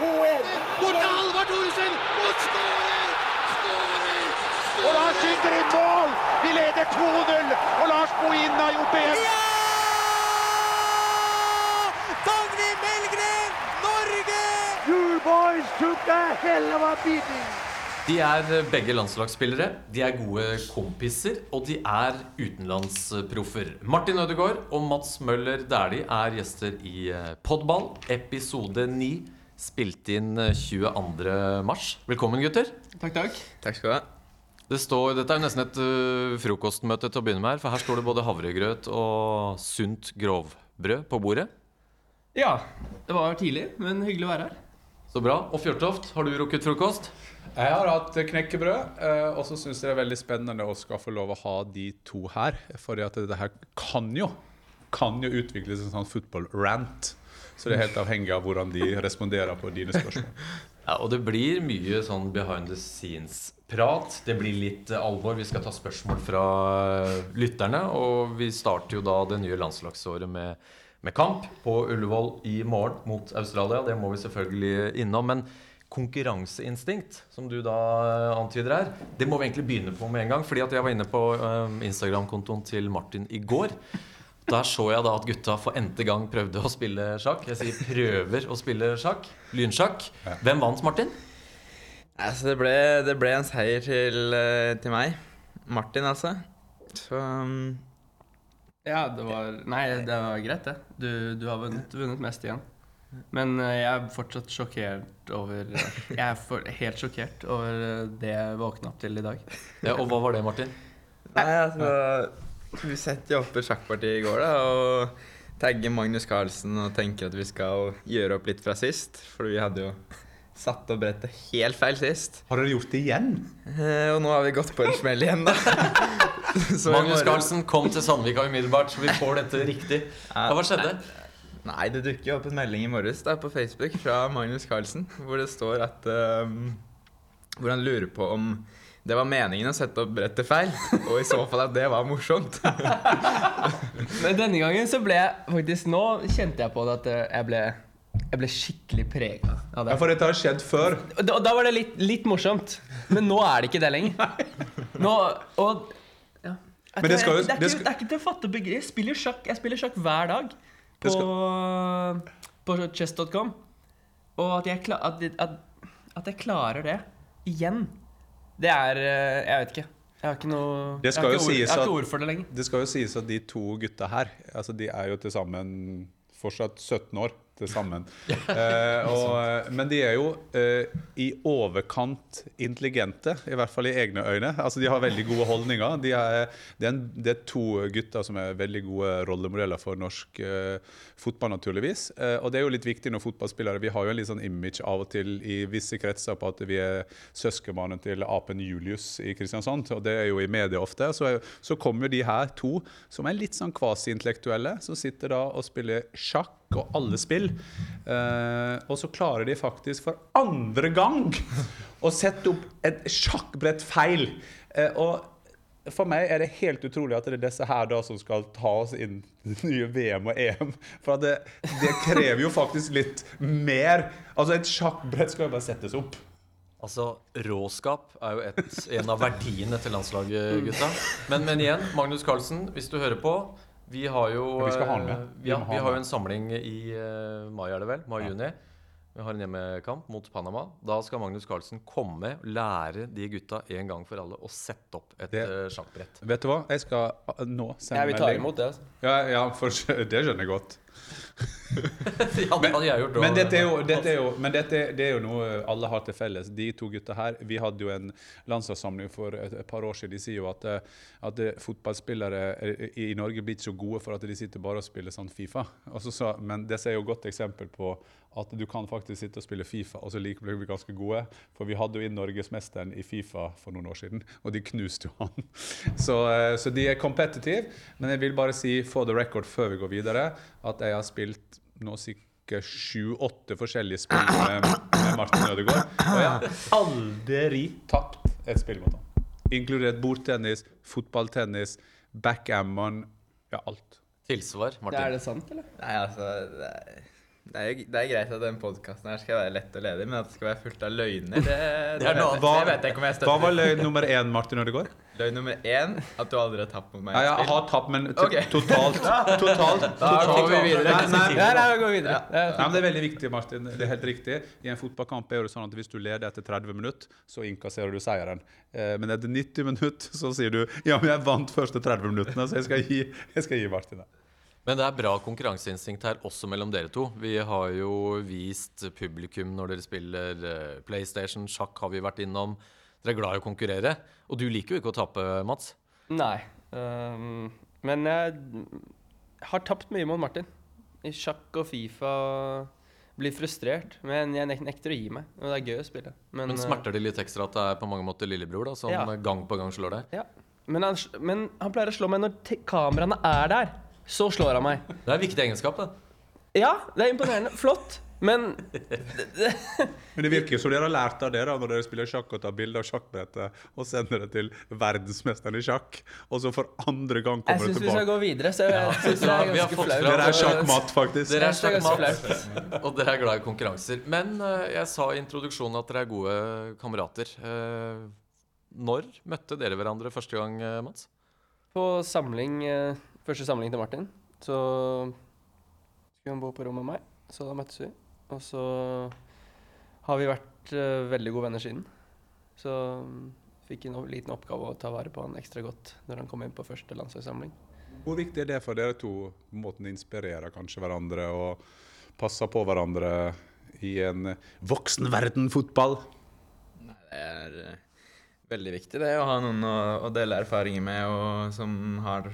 2-1. Bort til Halvard Thoresen! Og skårer! Skårer! Og Lars skyter i mål! Vi leder 2-0, og Lars Bohin har gjort det igjen. Dagny Melgren, Norge! You boys took a hell of a beating. De er begge landslagsspillere, de er gode kompiser, og de er utenlandsproffer. Martin Ødegaard og Mats Møller Dæhlie er gjester i eh, Podball, episode 9. Spilt inn eh, 22. mars. Velkommen, gutter. Takk, takk. Takk skal du ha. Det står, dette er jo nesten et uh, frokostmøte til å begynne med her, for her står det både havregrøt og sunt grovbrød på bordet. Ja, det var tidlig, men hyggelig å være her. Så bra. Og Fjørtoft, har du rukket frokost? Jeg har hatt knekkebrød, eh, og så syns jeg det er veldig spennende å skal få lov å ha de to her. For dette her kan jo, kan jo utvikles en sånn football rant. Så det er helt avhengig av hvordan de responderer på dine spørsmål. Ja, og det blir mye sånn behind the scenes-prat. Det blir litt eh, alvor. Vi skal ta spørsmål fra eh, lytterne. Og vi starter jo da det nye landslagsåret med, med kamp på Ullevål i morgen mot Australia. Det må vi selvfølgelig innom. Men konkurranseinstinkt, som du da eh, antyder her, det må vi egentlig begynne på med en gang. fordi at jeg var inne på Instagram-kontoen til Martin i går. Der så jeg da at gutta for n-te gang prøvde å spille sjakk. Jeg sier prøver å spille sjakk. Lynsjakk. Hvem vant, Martin? Altså, det, ble, det ble en seier til, eh, til meg. Martin, altså. Så um, Ja, det var Nei, det var greit, det. Du, du har vunnet, vunnet mest igjen. Men eh, jeg er fortsatt sjokkert over Jeg er for, helt sjokkert over eh, det jeg våkna opp til i dag. Ja, og hva var det, Martin? Nei, altså Vi setter jo opp et sjakkparti i går, da, og tagger Magnus Carlsen og tenker at vi skal gjøre opp litt fra sist. For vi hadde jo satt opp brettet helt feil sist. Har dere gjort det igjen? Eh, og nå har vi gått på en smell igjen, da. Så Magnus Carlsen kom til Sandvika umiddelbart, så vi får dette riktig. Hva skjedde? Nei, det dukker jo opp en melding i morges da, på Facebook fra Magnus Carlsen, hvor det står at um, Hvor han lurer på om det var meningen å sette opp brettet feil, og i så fall at det var morsomt. Men denne gangen så ble jeg faktisk Nå kjente jeg på det at jeg ble, jeg ble skikkelig prega av Ja. For dette har skjedd før. Da, da var det litt, litt morsomt. Men nå er det ikke det lenger. Nå, og ja. Men det skal jo- det, er det ikke, det er ikke til å fatte begge Jeg spiller sjakk, jeg spiller sjakk hver dag på, på chess.com. Og at jeg, at, at, at jeg klarer det igjen, det er eh, Jeg vet ikke. Jeg har ikke noe Det jeg skal har ikke ord, Jeg har ikke ord for det lenger. Det skal jo sies at de to gutta her altså de er jo til sammen fortsatt 17 år til sammen. Eh, og, men de er jo eh, i overkant intelligente, i hvert fall i egne øyne. Altså De har veldig gode holdninger. De er, det, er en, det er to gutter som er veldig gode rollemodeller for norsk eh, fotball, naturligvis. Eh, og det er jo litt viktig når fotballspillere Vi har jo en litt sånn image av og til i visse kretser på at vi er søskenbarnet til apen Julius i Kristiansand, og det er jo i media ofte. Så, så kommer de her to som er litt sånn kvasi-intellektuelle, som sitter da og spiller sjakk og alle spill. Eh, og så klarer de faktisk for andre gang å sette opp et sjakkbrett feil. Eh, og for meg er det helt utrolig at det er disse her da som skal ta oss inn i nye VM og EM. For det, det krever jo faktisk litt mer. Altså Et sjakkbrett skal jo bare settes opp. Altså, Råskap er jo et, en av verdiene til landslaget, gutta. Men, men igjen, Magnus Carlsen, hvis du hører på Vi har jo vi skal ha eh, Vi Ja, vi har jo en samling i eh, mai, er det vel? Mai-juni. Vi har en hjemmekamp mot Panama. Da skal Magnus Carlsen komme, lære de gutta en gang for alle å sette opp et Det- eh, sjakkbrett. Vet du hva? Jeg skal nå sende Jeg vil ta imot det. altså. Ja, ja, for det skjønner jeg godt. Ja, det hadde jeg gjort Men dette er jo, dette er jo, men dette, det er jo noe alle har til felles. De to gutta her Vi hadde jo en landslagssamling for et, et par år siden. De sier jo at, eh, at eh, fotballspillere eh, i Norge blir ikke så gode for at de sitter bare og spiller sånn Fifa. Så men det er jo et godt eksempel på at du kan faktisk sitte og spille Fifa, og så likevel bli ganske gode. For vi hadde jo inn norgesmesteren i Fifa for noen år siden, og de knuste jo han. Så, eh, så de er competitive. Men jeg vil bare si for the record før vi går videre, at jeg har spilt nå sikkert sju-åtte forskjellige spill med, med Martin Ødegaard. Og jeg har aldri tapt et spill mot han. Inkludert bordtennis, fotballtennis, backgammon Ja, alt. Tilsvar, Det Martin. er det sant, eller? Nei, altså det er, det er, det er greit at den podkasten skal være lett og ledig, men at det skal være fullt av løgner, det, det, jeg, Hva- det vet jeg ikke om jeg Hva var løgn nummer én, Martin Ødegaard? Løgn nummer én at du aldri har tapt mot meg Ja, jeg har tapt, men okay. Ok. totalt. Totalt. Da går vi videre. Nei, nei, Nei, nei, går videre. Er Ja, men det er veldig viktig, Martin. Det er helt riktig. I en fotballkamp er det sånn at hvis du leder etter 30 minutter, så innkasserer du seieren. Eh, Men etter 90 minutter så sier du ja, men jeg vant første 30 minuttene, så jeg skal gi, jeg skal gi Martin det. Men det er bra konkurranseinstinkt her også mellom dere to. Vi har jo vist publikum når dere spiller eh, PlayStation, sjakk har vi vært innom. Dere er glad i å konkurrere. Og du liker jo ikke å tape, Mats. Nei. Um, men jeg har tapt mye mot Martin. I sjakk og Fifa. Blir frustrert. Men jeg nekter å gi meg. Og det er gøy å spille. Men, Men eh, smerter det litt ekstra at det er på mange måter lillebror da, som Ja. gang på gang slår deg? Ja. Men han, men han pleier å slå meg når kameraene er der. Så slår han meg. Det er en viktig egenskap, det. Ja, det er imponerende. Flott. Men Men det virker jo som dere har lært av det da, når dere spiller sjakk og tar bilde av sjakkbrettet og sender det til verdensmesteren i sjakk, og så for andre gang kommer det tilbake. Jeg syns vi skal gå videre. Så jeg synes det er ganske flaut. Dere er sjakkmatt, faktisk. Dere er sjakkmatt, og dere er glad i konkurranser. Men eh, jeg sa i introduksjonen at dere er gode kamerater. Eh, når møtte dere hverandre første gang, eh, Mats? På samling, første samling til Martin, så skulle han bo på rom med meg. Så da møttes vi. Og så har vi vært uh, veldig gode venner siden. Så um, fikk en liten oppgave å ta vare på han ekstra godt når han kom inn på første landslagssamling. Hvor viktig er det for dere to? Måten å inspirere kanskje hverandre og passe på hverandre i en voksenverden fotball? Nei, det er eh, veldig viktig det å ha noen å, å dele erfaringer med, og som har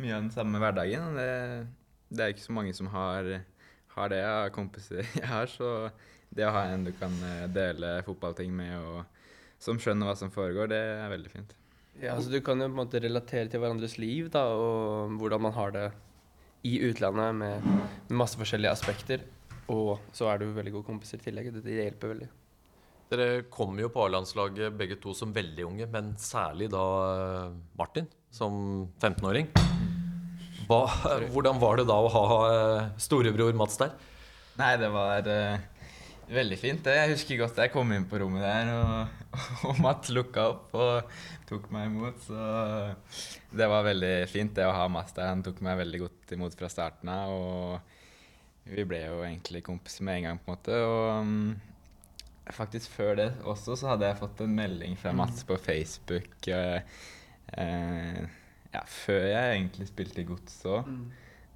mye av den samme hverdagen. Det, det er ikke så mange som har, har det av kompiser jeg har, så det å ha en du kan eh, dele fotballting med, og som skjønner hva som foregår, det er veldig fint. Ja, altså Du kan jo på en måte relatere til hverandres liv da, og hvordan man har det i utlandet med, med masse forskjellige aspekter. Og så er du veldig gode kompiser i tillegg. Det, det hjelper veldig. Dere kom jo på A-landslaget begge to som veldig unge, men særlig da eh, Martin som 15-åring. Hva, hvordan var det da å ha eh, storebror Mats der? Nei, det var uh, veldig fint. Jeg husker godt jeg kom inn på rommet der, og, og Mats lukka opp og tok meg imot. Så det var veldig fint det å ha Mats der. Han tok meg veldig godt imot fra starten av. Og vi ble jo egentlig kompiser med en gang, på en måte. Og um, faktisk før det også så hadde jeg fått en melding fra Mats på Facebook. Uh, eh, ja, før jeg egentlig spilte i Gods òg,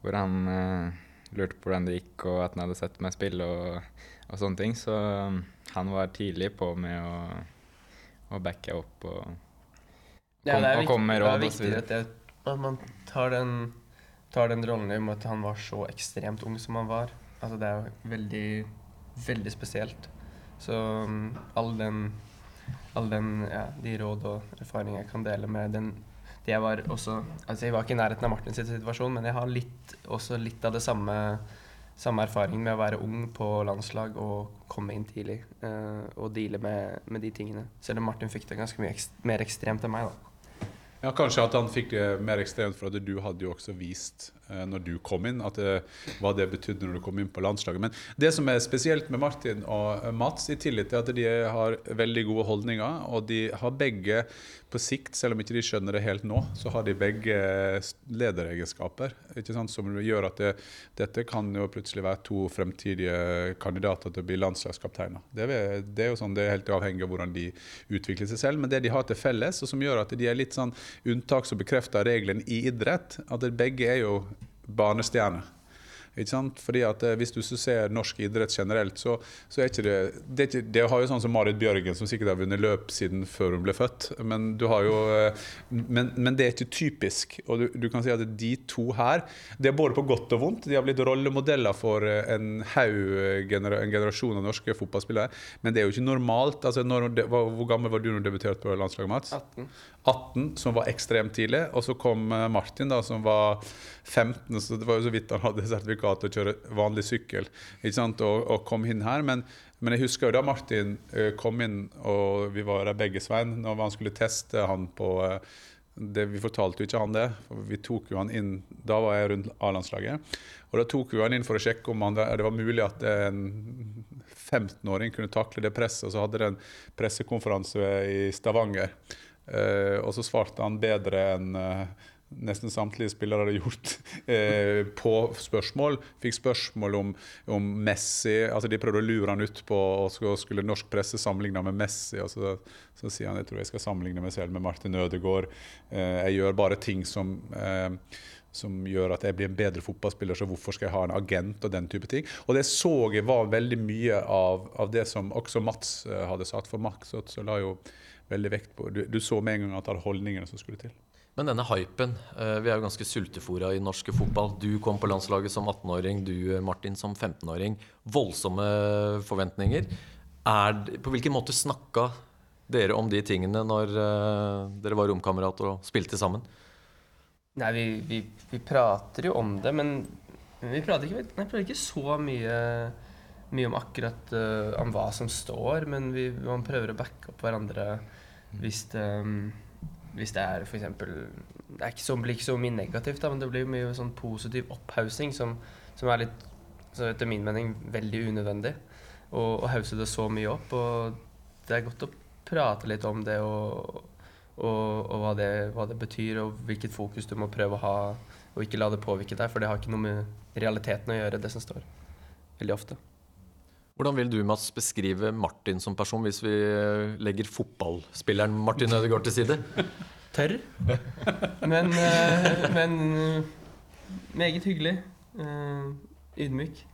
hvor han eh, lurte på hvordan det gikk, og at han hadde sett meg spille og, og sånne ting. Så um, han var tidlig på med å, å backe opp og Ja, Kom- det er og komme med det råd er og så viktig at, det, at man tar den, tar den rollen i og med at han var så ekstremt ung som han var. Altså, det er jo veldig, veldig spesielt. Så um, all den, all den ja, de råd og erfaringer jeg kan dele med den det jeg var også Altså, jeg var ikke i nærheten av Martins situasjon, men jeg har litt, også litt av det samme samme erfaring med å være ung på landslag og komme inn tidlig uh, og deale med, med de tingene. Selv om Martin fikk det ganske mye ekst mer ekstremt enn meg. da. Ja, Kanskje at han fikk det mer ekstremt, for at du hadde jo også vist når du kom inn, at det, hva det betydde når du kom inn på landslaget. Men det som er spesielt med Martin og eh, Mats, i tillit til at de har veldig gode holdninger, og de har begge på sikt, selv om ikke de skjønner det helt nå, så har de begge lederegenskaper som gjør at det, dette kan jo plutselig være to fremtidige kandidater til å bli landslagskapteiner. Det det er jo sånn, det er helt avhengig av hvordan de utvikler seg selv, men det de har til felles, og som gjør at de er litt sånn unntak som bekrefter regelen i idrett, at begge er jo sant? Fordi at eh, Hvis du ser norsk idrett generelt, så, så er ikke det det, ikke, det har jo sånn som Marit Bjørgen, som sikkert har vunnet løp siden før hun ble født. Men, jo, eh, men, men det er ikke typisk. Og du, du kan si at de to her Det er både på godt og vondt. De har blitt rollemodeller for eh, en haug en generasjon av norske fotballspillere. Men det er jo ikke normalt. Altså, når, hvor gammel var du når du debuterte på landslaget, Mats? 18. 18, som var ekstremt tidlig. Og så kom eh, Martin, da, som var 15, så det var jo så vidt han hadde sertifikat til å kjøre vanlig sykkel. ikke sant, Og, og kom inn her. Men, men jeg husker jo da Martin eh, kom inn, og vi var der begge, Svein, når han skulle teste han på, eh, det, Vi fortalte jo ikke han det. Vi tok jo han inn Da var jeg rundt A-landslaget. Og da tok vi han inn for å sjekke om han, det var mulig at en 15-åring kunne takle det presset. Og så hadde de en pressekonferanse i Stavanger. Eh, og så svarte han bedre enn eh, nesten samtlige spillere hadde gjort eh, på spørsmål. Fikk spørsmål om, om, Messi. altså De prøvde å lure han ut på og skulle norsk presse sammenligne med Messi. og så, så, sier han jeg tror jeg skal sammenligne meg selv med Martin Ødegaard. Eh, jeg gjør bare ting som eh, som gjør at jeg blir en bedre fotballspiller, så hvorfor skal jeg ha en agent og den type ting. Og det så jeg var veldig mye av, av det som også Mats uh, hadde sagt. For Max så la jo veldig vekt på Du, du så med en gang at det hadde holdningene som skulle til. Men denne hypen uh, Vi er jo ganske sultefòra i norsk fotball. Du kom på landslaget som 18-åring, du Martin som 15-åring. Voldsomme forventninger. Er, på hvilken måte snakka dere om de tingene når uh, dere var romkamerater og spilte sammen? Nei, vi, vi, vi, prater jo om det, men vi prater ikke, nei, prater ikke så mye, mye, om akkurat uh, om hva som står, men vi, man prøver å backe opp hverandre hvis det, um, hvis det er f.eks. Det er ikke så, blir ikke så mye negativt, da, men det blir mye sånn positiv opphaussing som, som, er litt, etter min mening, veldig unødvendig. Å hause det så mye opp. Og det er godt å prate litt om det og og, og hva, det, hva, det, betyr, og hvilket fokus du må prøve å ha, og ikke la det påvirke deg, for det har ikke noe med realiteten å gjøre, det som står. Veldig ofte. Hvordan vil du Mats, beskrive Martin som person, hvis vi legger fotballspilleren Martin Ødegaard til side? Tørr, men, uh, men uh, meget hyggelig. Ydmyk.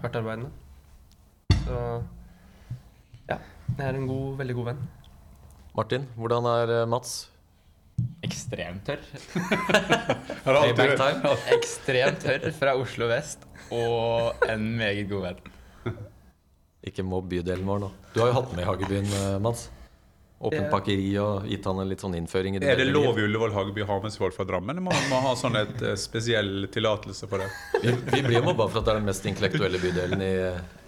Hardtarbeidende. Så ja, jeg er en god, veldig god venn. Martin, hvordan er eh, Mats? Ekstremt tørr. Ekstremt tørr fra Oslo vest og en meget god venn. Ikke mobb bydelen vår nå. Du har jo hatt med i Hagebyen, eh, Mats. Åpen pakkeri og gitt han en litt sånn innføring. i det Er det lov i Ullevål Hageby å ha med seg folk fra Drammen? Må man ha sånn et uh, spesiell tillatelse for det? Vi, vi blir mobba for at det er den mest intellektuelle bydelen i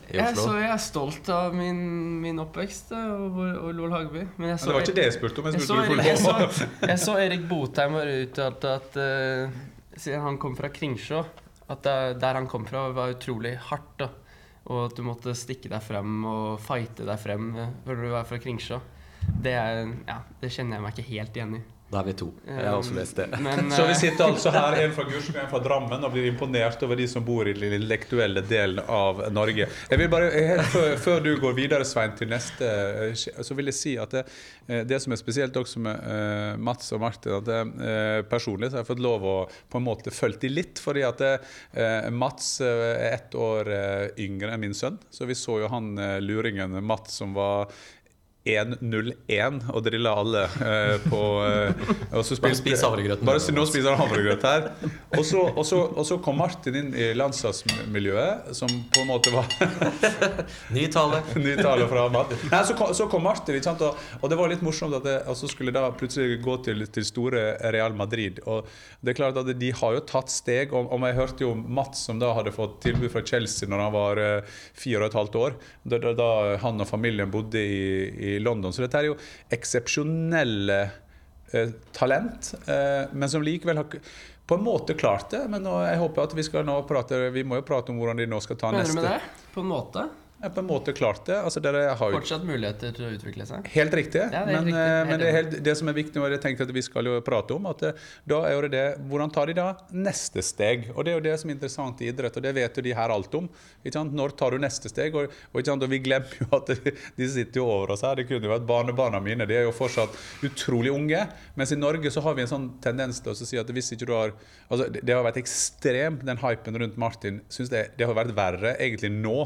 i Oslo? Jeg, så jeg er stolt av min, min oppvekst og, og Lol Hageby. Men, men, det var ikke det jeg spurte om. Jeg, så, jeg, så, jeg så Erik Botheim har uttalt at uh, siden han kom fra Kringsjå At der, der han kom fra, var utrolig hardt. Da. Og at du måtte stikke deg frem og fighte deg frem Hører du var fra Kringsjå. Det, er, ja, det kjenner jeg meg ikke helt igjen i. Da er vi to. Jeg har også lest det. Men, så vi eh, sitter altså her, en fra Gursk og en fra Drammen, og blir imponert over de som bor i den intellektuelle delen av Norge. Jeg vil bare, før, før, du går videre, Svein, til neste, eh, så vil jeg si at det, eh, det som er spesielt også med uh, Mats og Martin, at det, uh, personlig så har jeg fått lov å på en måte følge de litt. fordi at det, uh, Mats er ett år yngre enn min sønn, så vi så jo han luringen Mats som var 1-0-1 og drilla alle eh, på eh, og så Bare spis havregrøten. Bare nå spiser han havregrøt her. Og så, og, så, og så, kom Martin inn i landslagsmiljøet, som på en måte var Ny tale. Ny tale fra Martin. Nei, så, kom, så kom Martin, sant? Og, og, det var litt morsomt at det, og så skulle da plutselig gå til, til, store Real Madrid. Og det er klart at de har jo tatt steg. Og, og jeg hørte jo Mats, som da hadde fått tilbud fra Chelsea når han var uh, fire og et halvt år, da, da, da han og familien bodde i, i London. Så dette er jo eksepsjonelle eh, talent, eh, men som likevel har på en måte klart det. Men nå, jeg håper at vi skal nå prate Vi må jo prate om hvordan de nå skal ta Mener neste Mener du med det? På en måte? Er på en måte klart det. Altså, jo... Fortsatt muligheter til å utvikle seg? Helt riktig. Ja, det men, riktig. Eh, men det, helt, det, som er viktig, og jeg tenkte at vi skal jo prate om, at eh, da er det hvordan tar de da neste steg? Og Det er jo det som er interessant i idrett, og det vet jo de her alt om. Når tar du neste steg? Og, og, og vi glemmer jo at de sitter jo over oss her. Det kunne jo vært barnebarna mine. De er jo fortsatt utrolig unge. Mens i Norge så har vi en sånn tendens til å si at hvis ikke du har altså Det har vært ekstremt, den hypen rundt Martin. Synes det, det har vært verre egentlig nå.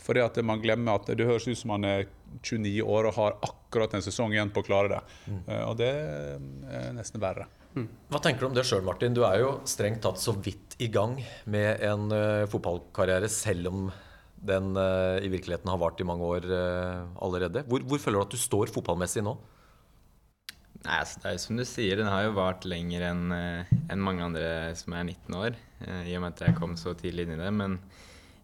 Fordi at man glemmer at det høres ut som man er 29 år og har akkurat en sesong igjen på å klare det. Mm. Uh, og det er nesten verre. Mm. Hva tenker du om det sjøl, Martin? Du er jo strengt tatt så vidt i gang med en uh, fotballkarriere, selv om den uh, i virkeligheten har vart i mange år allerede. Hvor, hvor, føler du at du står fotballmessig nå? Nei, altså, det er som du sier, den har jo vart lenger enn en mange andre som er 19 år. I og med at jeg kom så tidlig inn i det. Men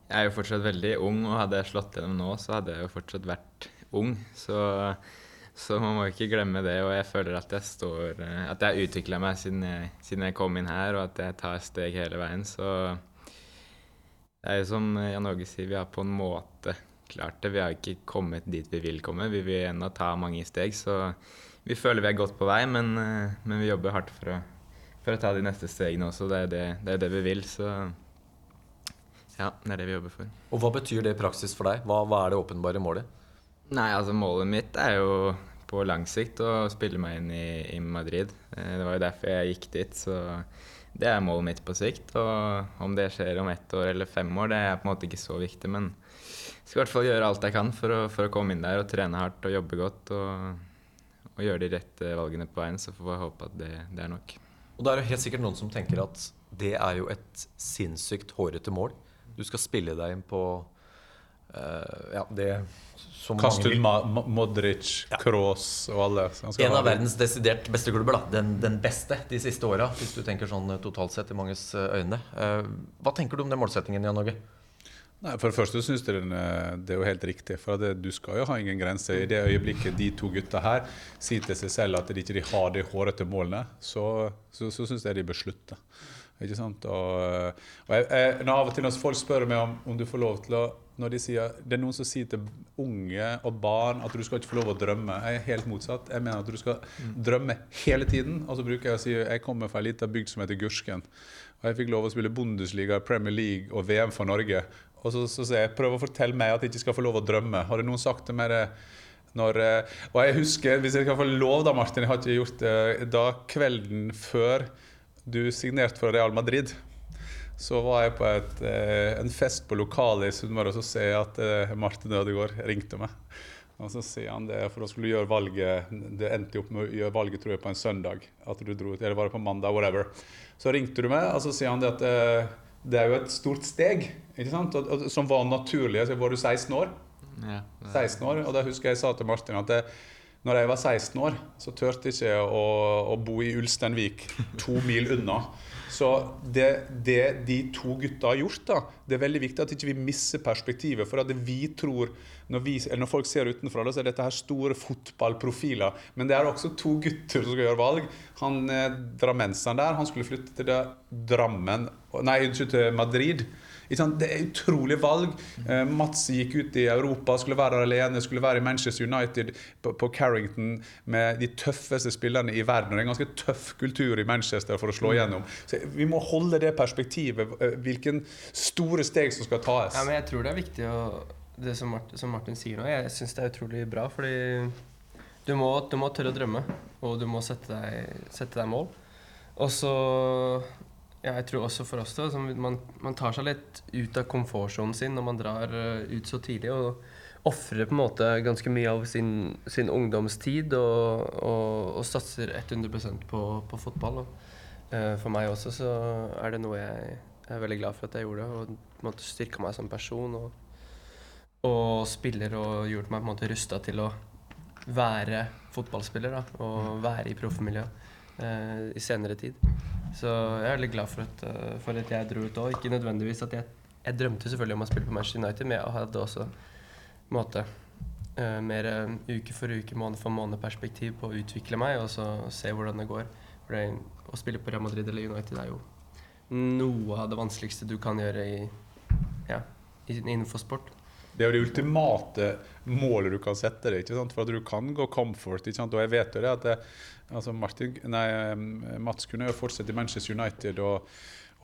jeg er jo fortsatt veldig ung, og hadde jeg slått gjennom nå, så hadde jeg jo fortsatt vært ung. Så Så man må ikke glemme det. Og jeg føler at jeg står eh, At jeg har utvikla meg siden jeg, siden jeg kom inn her, og at jeg tar steg hele veien. Så det er jo som Jan Åge sier, vi har på en måte klart det. Vi har ikke kommet dit vi vil komme. Vi vil ennå ta mange steg, så vi føler vi er godt på vei, men, eh, men vi jobber hardt for å, for å ta de neste stegene også. Det er det, det er det vi vil, så ja, det er det vi jobber for. Og hva betyr det i praksis for deg? Hva, hva er det åpenbare målet? Nei, altså målet mitt er jo på lang sikt å spille meg inn i, i Madrid. Eh, Det var jo derfor jeg gikk dit, så det er målet mitt på sikt. Og om det skjer om ett år eller fem år, det er på en måte ikke så viktig, men jeg skal i hvert fall gjøre alt jeg kan for å, for å komme inn der og trene hardt og jobbe godt og, og gjøre de rette valgene på veien, så får vi håpe at det, det er nok. Og det er jo helt sikkert noen som tenker at det er jo et sinnssykt hårete mål. Du skal spille deg inn på Uh, ja, det som Kast mange Modric, Kroos og alle. En av verdens desidert beste klubber. da Den, den beste de siste åra, hvis du tenker sånn eh, totalt sett i manges eh, øyne. Uh, Hva tenker du om den målsettingen, Jan Åge? Nei, For det første syns jeg eh, det er jo helt riktig. For det, du skal jo ha ingen grenser. I det øyeblikket de to gutta her sier til seg selv at de ikke har de hårete målene, så, så, så syns jeg de bør slutte. Ikke sant? Og, og jeg, jeg, når av og til når folk spør meg om, om du får lov til å når de sier, Det er noen som sier til unge og barn at du skal ikke få lov å drømme. Jeg er helt motsatt. Jeg mener at du skal drømme hele tiden. Og så bruker jeg å si jeg kommer fra ei lita bygd som heter Gursken. Og jeg fikk lov å spille Bundesliga, Premier League og VM for Norge. Og så, så sier jeg prøv å fortelle meg at jeg ikke skal få lov å drømme. Har det noen sagt til meg det når, eh, Og jeg husker, hvis jeg kan få lov da, Martin, jeg har ikke gjort det da kvelden før du signerte for Real Madrid, så var jeg på et, eh, en fest på lokalet i Sunnmøre, og så ser jeg at eh, Martin Ødegaard ringte meg. Og så sier han det, for da skulle du gjøre valget Det endte jo opp med å gjøre valget tror jeg, på en søndag. At du dro Eller var det på mandag? Whatever. Så ringte du meg, og så sier han det at eh, det er jo et stort steg, ikke sant? Som var naturlig. Så var du 16 år? Ja, 16 år, og da husker jeg jeg sa til Martin at det, når jeg var 16 år, så turte ikke jeg å, å bo i Ulsteinvik, to mil unna. Så det, det de to gutta har gjort, da, det er veldig viktig at ikke vi ikke misser perspektivet. For at vi tror, når, vi, når folk ser utenfra, så er dette her store fotballprofiler. Men det er også to gutter som skal gjøre valg. Han eh, drammenseren der, han skulle flytte til Drammen Nei, unnskyld, til Madrid. Det er utrolig valg. Eh, Mats gikk ut i Europa, skulle være der alene, skulle være i Manchester United på, på Carrington med de tøffeste spillerne i verden. Og det er en ganske tøff kultur i Manchester for å slå igjennom. Så Vi må holde det perspektivet, eh, hvilken store steg som skal tas. Ja, men jeg tror det er viktig å Det som Martin, som Martin sier nå, jeg syns det er utrolig bra, fordi du må, du må tørre å drømme, og du må sette deg, sette deg mål. Og så jeg tror også for oss det, som man, man tar seg litt ut av komfortsonen sin når man drar eh, ut så tidlig, og ofrer på en måte ganske mye av sin, sin ungdomstid og, og, og satser 100% på, på fotball. Og, uh, for meg også så er det noe jeg er veldig glad for at jeg gjorde, og på en måte styrka meg som person og, og spiller og gjort meg på en måte rusta til å være fotballspiller da, og være i proffmiljøet uh, i senere tid. Så jeg er veldig glad for at, eh, for at jeg dro ut òg. Ikke nødvendigvis at jeg Jeg drømte selvfølgelig om å spille på Manchester United, men jeg hadde også måte uh, mer eh, uke for uke, måned for måned perspektiv på å utvikle meg og så se hvordan det går. For det, å spille på Real Madrid eller United er jo noe av det vanskeligste du kan gjøre i, ja, innenfor sport. Det er jo det ultimate målet du kan sette deg. ikke sant? For at du kan gå comfort. ikke sant? Og jeg vet jo det at det, altså Martin, nei, Mats kunne jo fortsette i Manchester United og,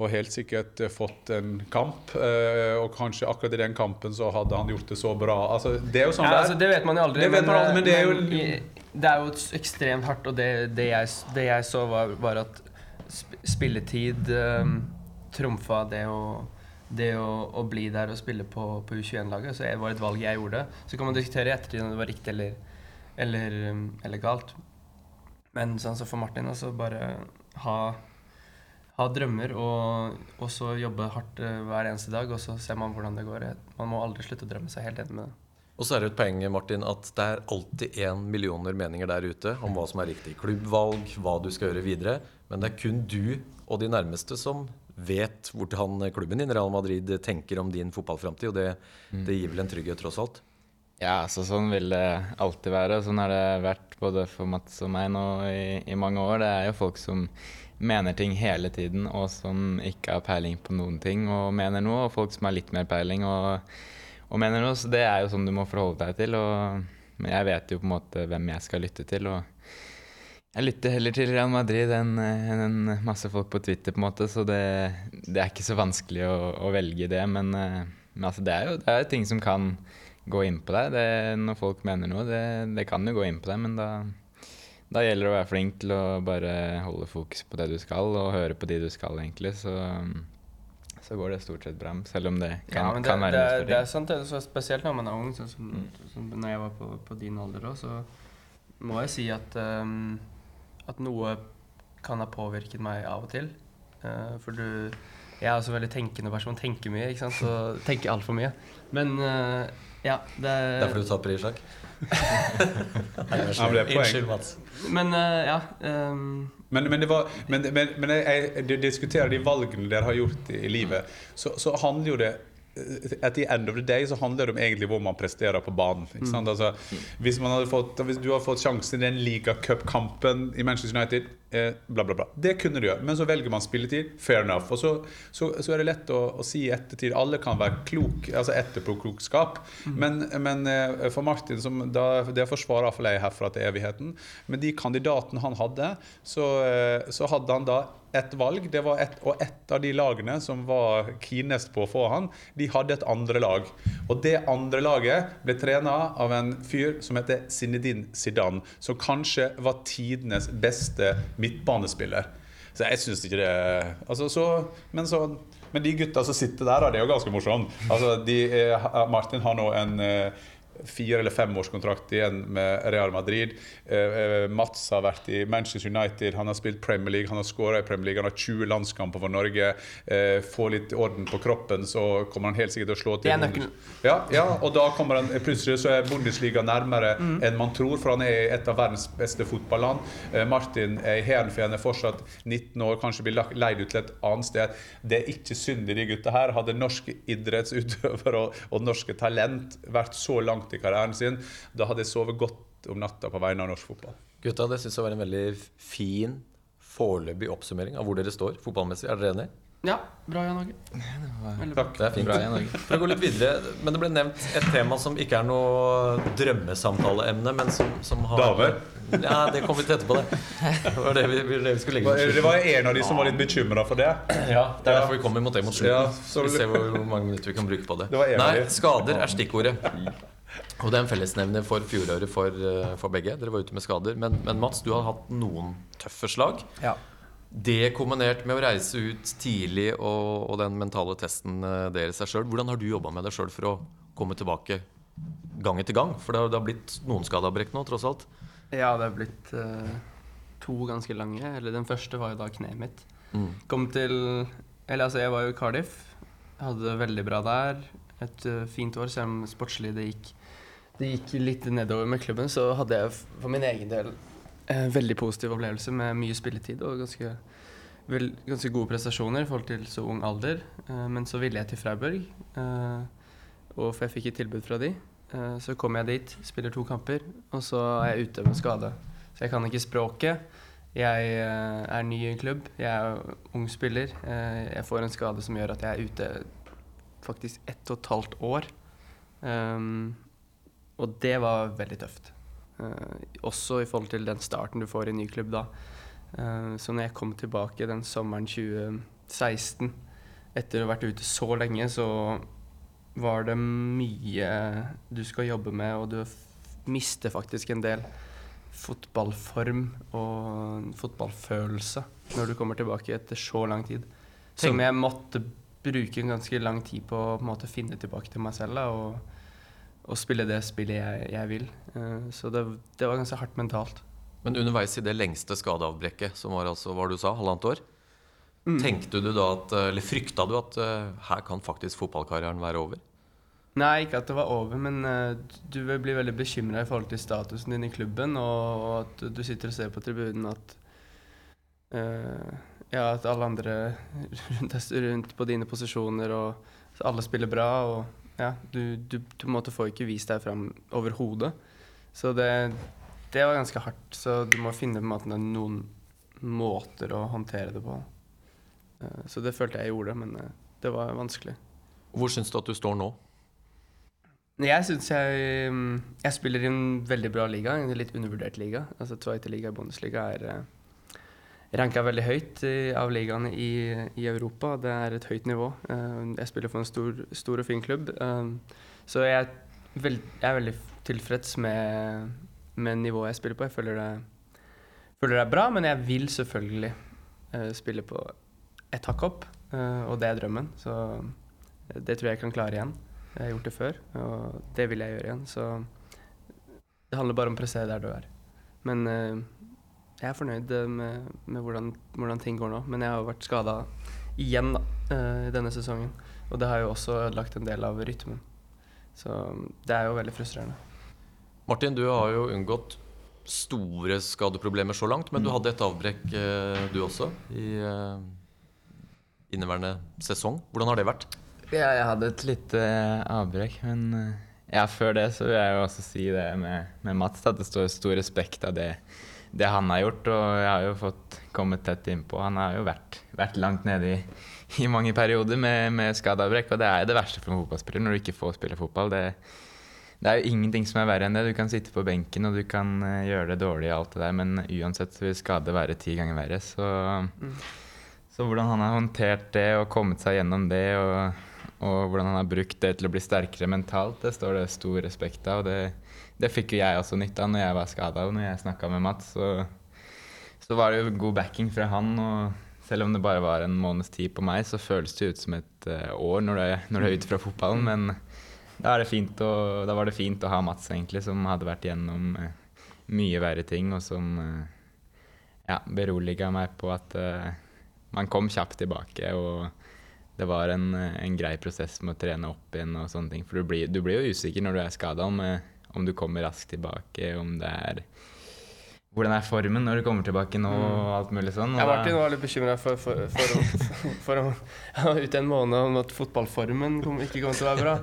og helt sikkert eh, fått en kamp. eh, Og kanskje akkurat i den kampen så hadde han gjort det så bra. Altså, Det er jo sånn Ja, det altså, er. det vet man jo aldri. Det men, man aldri, men det er jo- i- det er jo ekstremt hardt, og det, det, jeg, det jeg så, var, var at spilletid um, trumfa det å det å, å bli der og spille på, på U21-laget. Så det var et valg jeg gjorde. Så kan man diskutere i ettertid om det var riktig eller, eller, um, eller galt. Men sånn som for Martin, altså bare ha, ha drømmer og, og så jobbe hardt eh, hver eneste dag, og så ser man hvordan det går. Man må aldri slutte å drømme seg helt enig med det. Og så er det et poeng Martin, at det er alltid én millioner meninger der ute om hva som er riktig klubbvalg, hva du skal gjøre videre. Men det er kun du og de nærmeste som vet hvordan klubben din, Real Madrid, tenker om din fotballframtid. Og det, det gir vel en trygghet, tross alt. Ja, altså sånn vil det alltid være. Sånn har det vært både for Mats og meg nå i, i mange år. Det er jo folk som mener ting hele tiden, og som ikke har peiling på noen ting og mener noe, og folk som har litt mer peiling og, og mener noe. Så det er jo sånn du må forholde deg til. Og, jeg vet jo på en måte hvem jeg skal lytte til. og jeg lytter heller til Real Madrid enn en masse folk på Twitter, på en måte, så det, det er ikke så vanskelig å, å velge det. Men, eh, men altså, det er jo det er ting som kan gå inn på deg. Det, når folk mener noe, det, det, kan jo gå inn på deg, men da, da gjelder det å være flink til å bare holde fokus på det du skal, og høre på de du skal, egentlig. Så, så går det stort sett bra, selv om det kan, ja, men det, kan være det, det, er sant, spesielt når man er ung. Sånn som, som når jeg var på, på din alder òg, så må jeg si at, um, at noe kan ha påvirket meg av og til. Uh, for du Jeg er også veldig tenkende person. Tenker mye, ikke sant. Så tenker altfor mye. Men uh, ja, det Derfor du taper i sjakk? Det er poeng. Unnskyld, Mats. Men uh, ja. Um, Men, men, det var, men, men, men jeg, jeg diskuterer de valgene dere har gjort i, i livet, så, så handler jo det at the end of the day så handler det om egentlig hvor man presterer på banen. Ikke sant? Altså, hvis, fått, hvis du hadde fått sjansen i den ligacupkampen i Manchester United, eh, bla, bla, bla. Det kunne du gjøre. Men så velger man spilletid. Fair enough. Og så, så, så er det lett å, å si i ettertid Alle kan være klok, altså etterpåklokskap. Men, men eh, for Martin, som da, det forsvarer iallfall jeg herfra til evigheten, med de kandidatene han hadde, så, eh, så hadde han da et valg, det var et, og ett av de lagene som var keenest på å få han, de hadde et andre lag. Og det andre laget ble trena av en fyr som heter Zinedine Zidane, som kanskje var tidenes beste midtbanespiller. Så jeg syns ikke det altså, så, men, så, men de gutta som sitter der, det er jo ganske morsomt. Altså, de, eh, Martin har nå en eh, fire- eller femårskontrakt igjen med Real Madrid. Eh, eh, Mats har vært i Manchester United, han har spilt Premier League, han har skåra i Premier League, han har 20 landskamper for Norge. Eh, får litt orden på kroppen, så kommer han helt sikkert til å slå til. Det er nøkkelen. Ja, ja, og da kommer han plutselig så er Bundesliga nærmere enn man tror, for han er et av verdens beste fotballand. Martin er i Heerenveen, er fortsatt 19 år, kanskje blir leid ut til et annet sted. Det er ikke synd i de gutta her. Hadde norske idrettsutøvere og, og norske talent vært så langt i karrieren sin, da hadde jeg sovet godt om natta på vegne av norsk fotball. Gutta, det syns jeg var en veldig fin foreløpig oppsummering av hvor dere står fotballmessig. Er dere enige? ja, bra, Jan Åge. Takk. Det er fint. Bra Jan Åge. For å gå litt videre, men Det ble nevnt et tema som ikke er noe drømmesamtaleemne, men som, som har Damer? Ja, det kom vi til etterpå, det. Det var det vi, det vi skulle legge mot Det var en av de som var litt bekymra for det. Ja, det er derfor vi kommer mot det mot slutten. Ja, så- vi ser hvor mange minutter vi kan bruke på det. Det Nei, skader er stikkordet. Og det er en fellesnevner for fjoråret for, eh, for begge. Dere var ute med skader. Men, men Mats, du har hatt noen tøffe slag. Ja. Det kombinert med å reise ut tidlig og, og den mentale testen eh, deres seg sjøl. Hvordan har du jobba med deg sjøl for å komme tilbake gang etter gang? For det har, det har blitt noen skadeavbrekk nå, tross alt. Ja, det har blitt uh, to ganske lange. Eller den første var jo da kneet mitt. Kom til Eller altså, jeg var jo i Cardiff. Hadde det veldig bra der. Et uh, fint år, selv om sportslig det gikk Det gikk litt nedover med klubben, så hadde jeg for min egen del eh, veldig positiv opplevelse med mye spilletid og ganske, vel, ganske gode prestasjoner i forhold til så ung alder. Eh, men så ville jeg til Freiburg, eh, og for jeg fikk et tilbud fra de. Så kommer jeg dit, spiller to kamper, og så er jeg ute med skade. Så jeg kan ikke språket. Jeg er ny i en klubb, jeg er ung spiller. Jeg får en skade som gjør at jeg er ute faktisk ett og et halvt år. Um, og det var veldig tøft. Eh, også i forhold til den starten du får i ny klubb da. Eh, så når jeg kom tilbake den sommeren 2016, etter å ha vært ute så lenge, så var det mye du skal jobbe med, og du mister faktisk en del fotballform og fotballfølelse når du kommer tilbake etter så lang tid. Som jeg måtte bruke en ganske lang tid på å på måte finne tilbake til meg selv da, og, og spille det spillet jeg, jeg vil. Eh, så det, det var ganske hardt mentalt. Men underveis i det lengste skadeavbrekket, som var altså, hva du sa, halvannet år, tenkte du da at, eller frykta du at eh, her kan faktisk fotballkarrieren være over? Nei, ikke at det var over, men eh, du blir veldig bekymra i forhold til statusen din i klubben, og, og at du sitter og ser på tribunen at uh, Ja, at alle andre rundt, rundt på dine posisjoner, og alle spiller bra, og Ja, du, du, du måte får ikke vist deg fram overhodet. Så det, det var ganske hardt. Så du må finne på en måte noen måter å håndtere det på. Eh, Så det følte jeg gjorde, men eh, det var vanskelig. Hvor syns du at du står nå? Jeg syns jeg mm, Jeg spiller i en veldig bra liga, en litt undervurdert liga. Altså Zweite Liga i Bundesliga er uh, ranka veldig høyt av ligaene i, i Europa. Det er et høyt nivå. Eh, jeg spiller for en stor, stor og fin klubb. Eh, så jeg, er vel- jeg er veldig tilfreds med, med nivået jeg spiller på. Jeg føler det, føler det er bra, men jeg vil selvfølgelig eh, spille på et hakk opp, og det er drømmen. Så det tror jeg jeg kan klare igjen. Jeg har gjort det før, og det vil jeg gjøre igjen. Så det handler bare om å prestere der du er. Men jeg er fornøyd eh, med, med hvordan, hvordan ting går nå. Men jeg har jo vært skada igjen da, eh, i denne sesongen. Og det har jo også ødelagt en del av rytmen. Så det er jo veldig frustrerende. Martin, du har jo unngått store skadeproblemer så langt, men du hadde et avbrekk eh, du også i inneværende sesong. Hvordan har det vært? Ja, jeg hadde et lite avbrekk, men ja, før det så vil jeg jo også si det med, med Mats, at det står stor respekt av det, det han har gjort. Og jeg har jo fått kommet tett innpå. Han har jo vært, vært langt nede i, i mange perioder med, med skadeavbrekk, og det er det verste for en fotballspiller når du ikke får spille fotball. Det, det er jo ingenting som er verre enn det. Du kan sitte på benken og du kan eh, gjøre det dårlig, og alt det der, men uansett så vil skade være ti ganger verre. Så, så hvordan han har håndtert det og kommet seg gjennom det, og, og hvordan han har brukt det til å bli sterkere mentalt, det står det stor respekt av. Det, det fikk jo jeg også nytte av når jeg var skada, og når jeg snakka med Mats. Så, så var det jo god backing fra han. og selv om det bare var en måneds tid på meg, så føles det ut som et eh, år når du er, når du er ute fra fotballen. Men da, det fint å, da var det fint å ha Mats, egentlig, som hadde vært gjennom eh, mye verre ting, og som eh, ja, beroliga meg på at uh, man kom kjapt tilbake. og det var en, en grei prosess med å trene opp igjen og sånne ting. For du blir, du blir jo usikker når du er skada, om, om du kommer raskt tilbake, om det er Hvordan er formen når du kommer tilbake nå, og alt mulig sånn. og Martin var litt bekymra for, for, for, å- for å ja, ut en måned om at fotballformen kom, ikke kom til å være bra.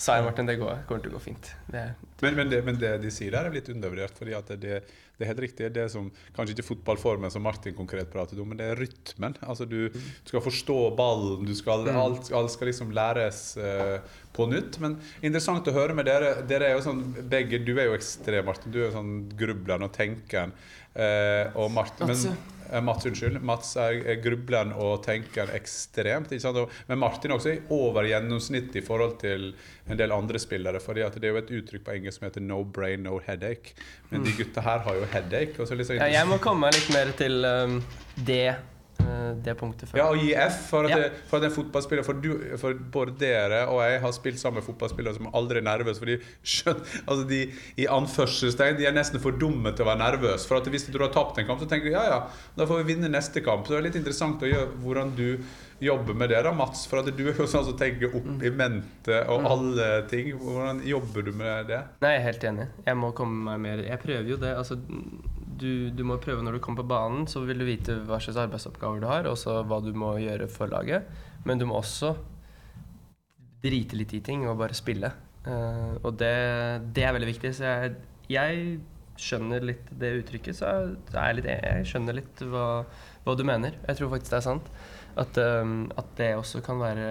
Sa jeg Martin, det går, kommer til å gå fint. Det, Men, men, det, men det de sier der, er litt undervurdert. fordi det, det er helt riktig. Det er som, kanskje ikke fotballformen som Martin konkret pratet om, men det er rytmen. Altså Du, du skal forstå ballen, du skal, alt, alt skal liksom læres uh, på nytt. Men interessant å høre med dere. Dere er jo sånn, begge, Du er jo ekstrem, Martin. Du er jo sånn grubleren og tenkeren. Eh, og Martin, Mats, men, eh, Mats, unnskyld. Mats er, grubleren og tenker ekstremt. Ikke sant? Og, men Martin også er over gjennomsnittet i forhold til en del andre spillere. For Det er jo et uttrykk på engelsk som heter 'no brain, no headache'. Men de gutta her har jo headache. Og så liksom ja, jeg må komme meg litt mer til um, det, det punktet før. Ja, og gi F for at, Ja. det, for at en fotballspiller for, du, for både dere og jeg har spilt sammen med fotballspillere som aldri er nervøse. For de skjønner altså de, I anførselstegn De er nesten for dumme til å være nervøse. For at hvis du har tapt en kamp, så tenker du ja ja, da får vi vinne neste kamp. Så det er litt interessant å gjøre hvordan du jobber med det, da, Mats. For at du er jo sånn som tenker opp i mente og alle ting. Hvordan jobber du med det? Nei, jeg er helt enig. Jeg må komme meg mer Jeg prøver jo det. Altså, du, du må prøve når du kommer på banen, så vil du vite hva slags arbeidsoppgaver du har, og hva du må gjøre for laget. Men du må også drite litt i ting og bare spille. Uh, og det, det er veldig viktig. Så jeg, jeg skjønner litt det uttrykket, så jeg, jeg litt Jeg skjønner litt hva, hva du mener. Jeg tror faktisk det er sant. At, eh, at det også kan være,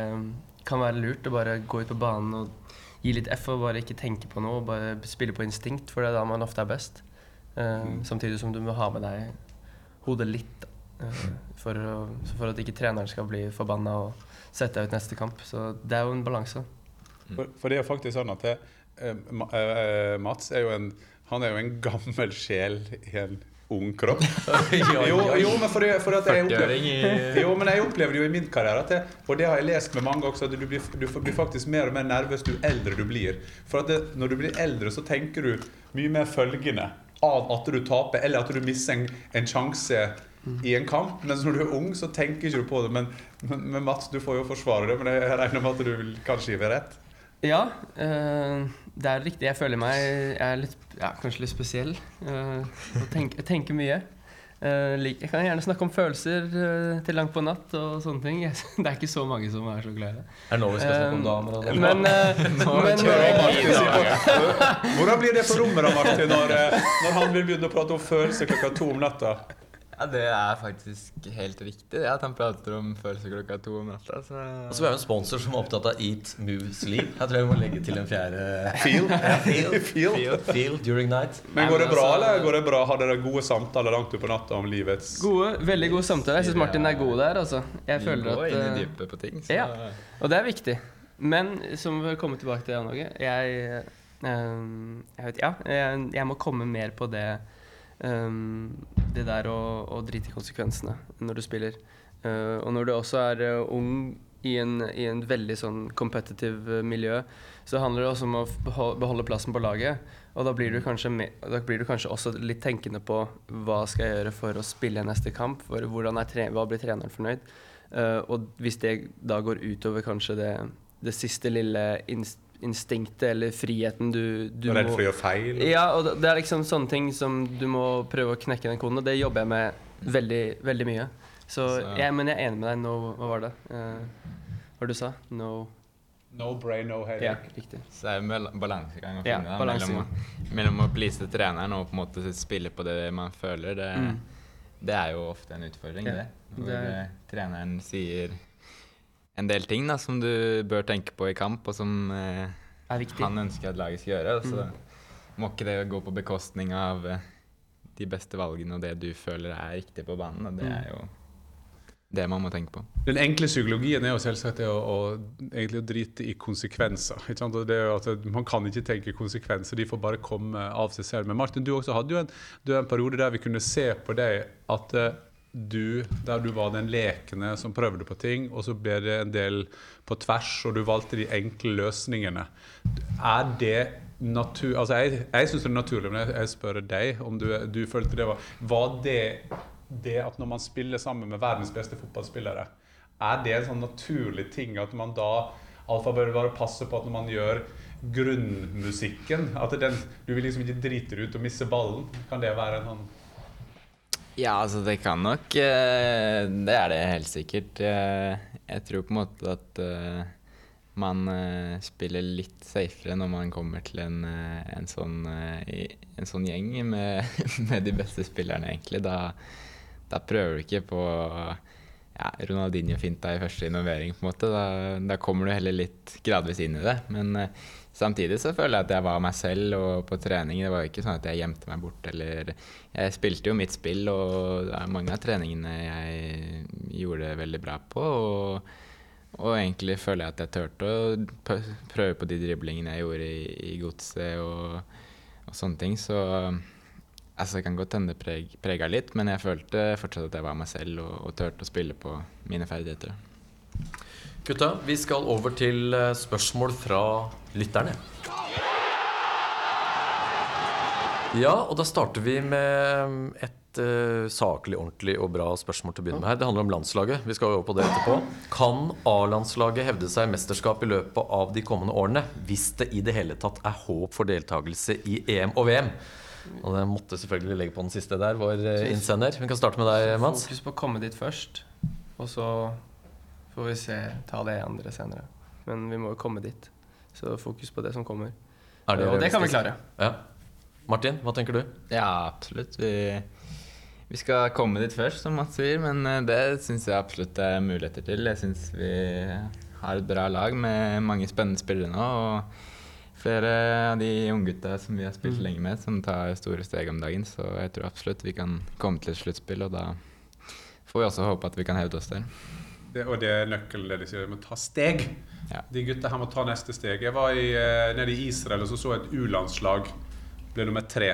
kan være lurt å bare gå ut på banen og gi litt F og bare ikke tenke på noe, bare spille på instinkt, for det er da man ofte er best. Eh, Samtidig som du må ha med deg hodet litt, da, eh, for, å, for at ikke treneren skal bli forbanna og sette deg ut neste kamp. Så det er jo en balanse. For, for det er jo faktisk sånn at det, eh, eh, Mats er jo en Han er jo en gammel sjel i en ung kropp. Jo, jo men for, det, for at jeg opplever, jo, men jeg opplever det jo i min karriere, at det, og det har jeg lest med mange også, at du blir, du blir faktisk mer og mer nervøs jo eldre du blir. For at det, når du blir eldre, så tenker du mye mer følgende av at du taper, eller at du mister en, en sjanse i en kamp. Mens når du er ung, så tenker ikke du på det. Men, men, men Mats, du får jo forsvare det, men jeg regner med at du vil kanskje gi meg rett? Ja, øh, det er riktig. Jeg føler meg jeg er litt, ja, kanskje litt spesiell. Øh, og tenk, jeg tenker mye. Eh, lik, jeg kan gjerne snakke om følelser eh, til langt på natt og sånne ting. Det er ikke så mange som er så glad i det. Er det nå vi skal snakke om damer og? Men, eh, men eh, Hvordan blir det på rommet da, Martin, når, når han vil begynne å prate om følelser klokka to om natta? Ja, det er faktisk helt riktig at han prater om følelser klokka to om natta. Så Og så er vi en sponsor som er opptatt av Eat, Move, Sleep. Jeg tror jeg må legge til en fjerde Feel. Feel. Feel. Feel during night. Men går det bra, altså- eller går det bra? Har dere gode samtaler langt utpå natta om livets gode, veldig gode samtaler. Jeg syns Martin er god der. Altså. Jeg føler at inn i eh, dypet på ting. Så ja. Og det er viktig. Men som vi komme tilbake til, Jan Åge Jeg, ehm, jeg vet Ja, jeg, jeg må komme mer på det ehm, Det der å, å drite i konsekvensene når du spiller. Uh, og når du også er uh, ung i en, i en veldig sånn competitive eh, miljø, så handler det også om å beholde plassen på laget. Og da blir, du kanskje me- da blir du kanskje også litt tenkende på hva skal jeg gjøre for å spille neste kamp. For hvordan er tre hva blir treneren fornøyd? Uh, og hvis det da går utover kanskje det, det siste lille inst instinktet eller friheten du, du Redd må for å gjøre feil? Ja, og det- er liksom sånne ting som du må prøve å knekke den koden, og det jobber jeg med veldig, veldig mye. Så, Så- jeg, men jeg er enig med deg. No, hva var det? Uh, hva var det du sa? No No brain, no Ja, headache. riktig. Så det er mel- balansegang å Ja, finne ja, mellom, mellom å please treneren og på en måte spille på det man føler. Det, Mm. det er jo ofte en utfordring, Ja, det. Hvor det er- eh, treneren sier en del ting da, som du bør tenke på i kamp, og som eh, Er han ønsker at laget skal gjøre. Så Mm. må ikke det gå på bekostning av eh, de beste valgene og det du føler er riktig på banen. Og det Mm. er jo det man må tenke på. Den enkle psykologien er jo selvsagt å, å, egentlig å drite i konsekvenser. Ikke sant? Det er at Man kan ikke tenke konsekvenser, de får bare komme av seg selv. Men Martin, du også hadde jo en, du en periode der vi kunne se på deg at eh, du, der du var den lekende som prøvde på ting, og så ble det en del på tvers, og du valgte de enkle løsningene. Er det natur... Altså, jeg, jeg syns det er naturlig, men jeg, jeg spør deg om du, du følte det var Var det det at når man spiller sammen med verdens beste fotballspillere, er det en sånn naturlig ting at man da Alfa bør bare passe på at når man gjør grunnmusikken At den, du vil liksom ikke drite det ut og misse ballen? Kan det være en sånn Ja, altså det kan nok eh, Det er det helt sikkert. Eh, Jeg tror på en måte at eh, man spiller litt safere når man kommer til en, en, sånn, en sånn gjeng med, med de beste spillerne, egentlig. Da, da prøver du ikke på ja, Ronaldinho-finta i første innovering, på en måte. Da, da kommer du heller litt gradvis inn i det. Men samtidig så føler jeg at jeg var meg selv og på trening. Det var jo ikke sånn at jeg gjemte meg bort eller Jeg spilte jo mitt spill, og det er mange av treningene jeg gjorde det veldig bra på. Og, og egentlig føler jeg at jeg turte å prøve på de driblingene jeg gjorde i, i godset og, og sånne ting. Så altså, det kan godt hende det preg, prega litt, men jeg følte fortsatt at jeg var meg selv og, og turte å spille på mine ferdigheter. Gutta, vi skal over til eh, spørsmål fra lytterne. Ja, og da starter vi med et eh, saklig, ordentlig og bra spørsmål til å begynne med her. Det handler om landslaget. Vi skal over på det etterpå. Kan A-landslaget hevde seg mesterskap i løpet av de kommende årene, hvis det i det hele tatt er håp for deltakelse i EM og VM? Og det måtte selvfølgelig legge på den siste der, vår eh, innsender. Vi kan starte med deg, Mans. Fokus på å komme dit først, og så får vi se, ta det andre senere. Men vi må jo komme dit. Så fokus på det som kommer. Er det og det kan vi klare. Ja. Martin, hva tenker du? Ja, absolutt. Vi, vi skal komme dit først, som Mats sier, men eh, det syns jeg absolutt det er muligheter til. Jeg syns vi har et bra lag med mange spennende spillere nå. Og flere av de unggutta som vi har spilt lenge med, som tar store steg om dagen. Så jeg tror absolutt vi kan komme til et sluttspill, og da får vi også håpe at vi kan hevde oss der. Det, og det er nøkkelen, det de sier. De må ta steg. Ja. De gutta her må ta neste steg. Jeg var i, eh, nede i Israel og så så et U-landslag. Ble nummer tre.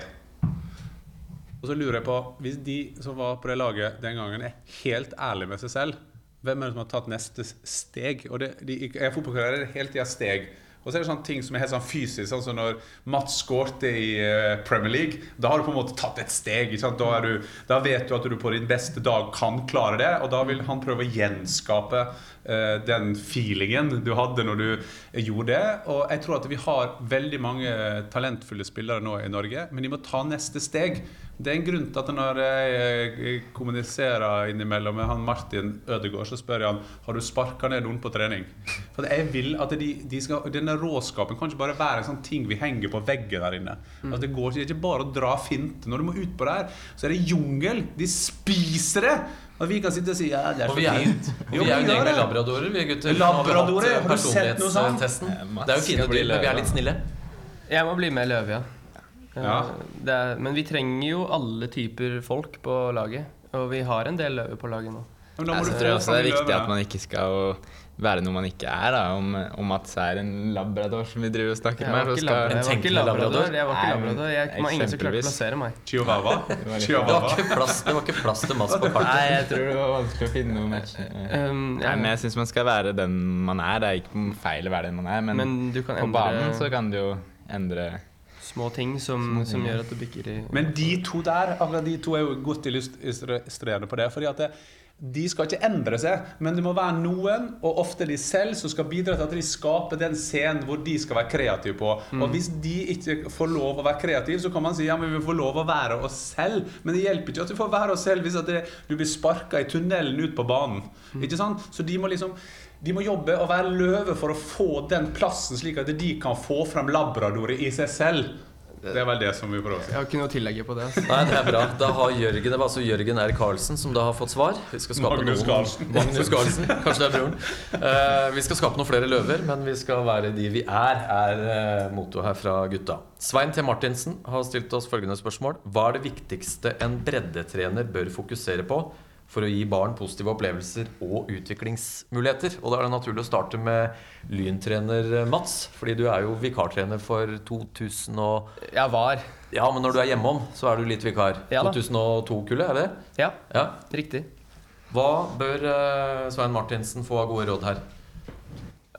Og så lurer jeg på, hvis de som var på det laget den gangen, er helt ærlige med seg selv, hvem er det som har tatt neste steg? Og det, de, jeg er fotballkarriere, det er hele tida steg. Og så er det sånne ting som er helt sånn fysisk, sånn som når Mats skårte i eh, Premier League. Da har du på en måte tatt et steg. Da, du, da vet du at du på din beste dag kan klare det, og da vil han prøve å gjenskape uh, den feelingen du hadde når du gjorde det. Og jeg tror at vi har veldig mange talentfulle spillere nå i Norge, men de må ta neste steg. Det er en grunn til at når jeg eh, kommuniserer innimellom med han Martin Ødegaard, så spør jeg han har du sparka ned noen på trening. For jeg vil at de, de skal, Denne råskapen kan ikke bare være en sånn ting vi henger på veggen der inne. At det går ikke bare å dra finte. Når du må ut på det her, så er det jungel. De spiser det! Og vi kan sitte og si ja, det er så vi fint. vi Jo, er jo en gjeng med labradorer, vi gutter. Labradorer? Har vi du sett noe sånt? Det er jo fine dyr, men vi er litt snille. Jeg må bli med Løve, ja. Ja. Eh, Det er, men vi trenger jo alle typer folk på laget. Og vi har en del løver på laget nå. Men da må Jeg du tror også det er viktig at man ikke skal være noe man ikke er. Da. Om, om Mats er en labrador som vi driver og snakker med. jeg var ikke labrador? Jeg var ikke labrador. Jeg, det var ingen som klarte å plassere meg. Chihuahua. Det var, Chihuahua. plass, det var ikke plass til Mats på kartet. Nei, jeg tror det var vanskelig å finne noe match. Um, Nei, men jeg syns man skal være den man er. Det er ikke feil å være den man er, men, men du kan på banen så kan du jo endre små ting som, som gjør at det bikker i Men de to der, akkurat de to er jo godt illustrerende på det. fordi at det, de skal ikke endre seg, men det må være noen, og ofte de selv, som skal bidra til at de skaper den scenen hvor de skal være kreative på. Og hvis de ikke får lov å være kreative, så kan man si ja, men vi får lov å være oss selv. Men det hjelper ikke at vi får være oss selv hvis at det, du blir sparka i tunnelen ut på banen. Ikke sant? Så de må liksom de må jobbe og være løve for å få den plassen, slik at de kan få frem labradoret i seg selv. Det er vel det som vi prøver å si. Jeg har ikke noe å tillegge på det. Altså. Nei, det er bra. Da har Jørgen, det var altså Jørgen R. Karlsen som da har fått svar. Vi skal skape Magnus Carlsen. Magnus Carlsen. Kanskje det er broren. Uh, vi skal skape noen flere løver, men vi skal være de vi er, er uh, mottoet her fra gutta. Svein T. Martinsen har stilt oss følgende spørsmål. Hva er det viktigste en breddetrener bør fokusere på for å gi barn positive opplevelser og utviklingsmuligheter? Og da er det naturlig å starte med lyntrener Mats, fordi du er jo vikartrener for 2000 og Jeg var. ja, men når du er hjemom, så er du litt vikar. Ja da. 2002-kullet, er det? Ja, Ja. riktig. Hva bør eh, Svein Martinsen få av gode råd her?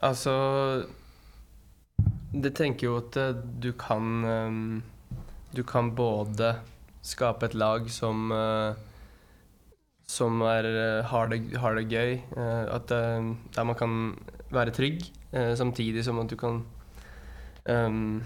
Altså Det tenker jo at eh, du kan eh, Du kan både skape et lag som eh, Som er, eh, har, det, har det gøy. eh, At eh, Der man kan være trygg, samtidig som at du kan um,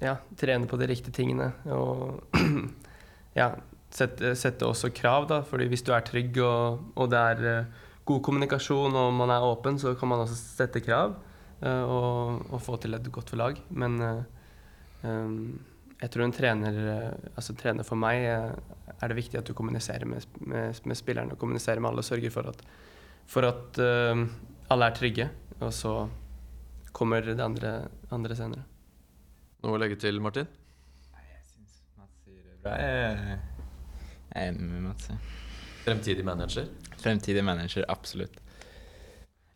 ja, trene på de riktige tingene. Og ja, sette, sette også krav, da. Fordi hvis du er trygg og, og det er god kommunikasjon og man er åpen, så kan man også sette krav og, og få til et godt lag. Men um, jeg tror en trener, eh, altså trener for meg eh, er det viktig at du kommuniserer med, med, med spillerne kommuniserer med alle og sørger for at, for at uh, alle er trygge. Og så kommer det andre, andre senere. Noe å legge til, Martin? Jeg syns Mats sier det bra. Jeg er enig med Mats. Fremtidig manager? Fremtidig manager, absolutt.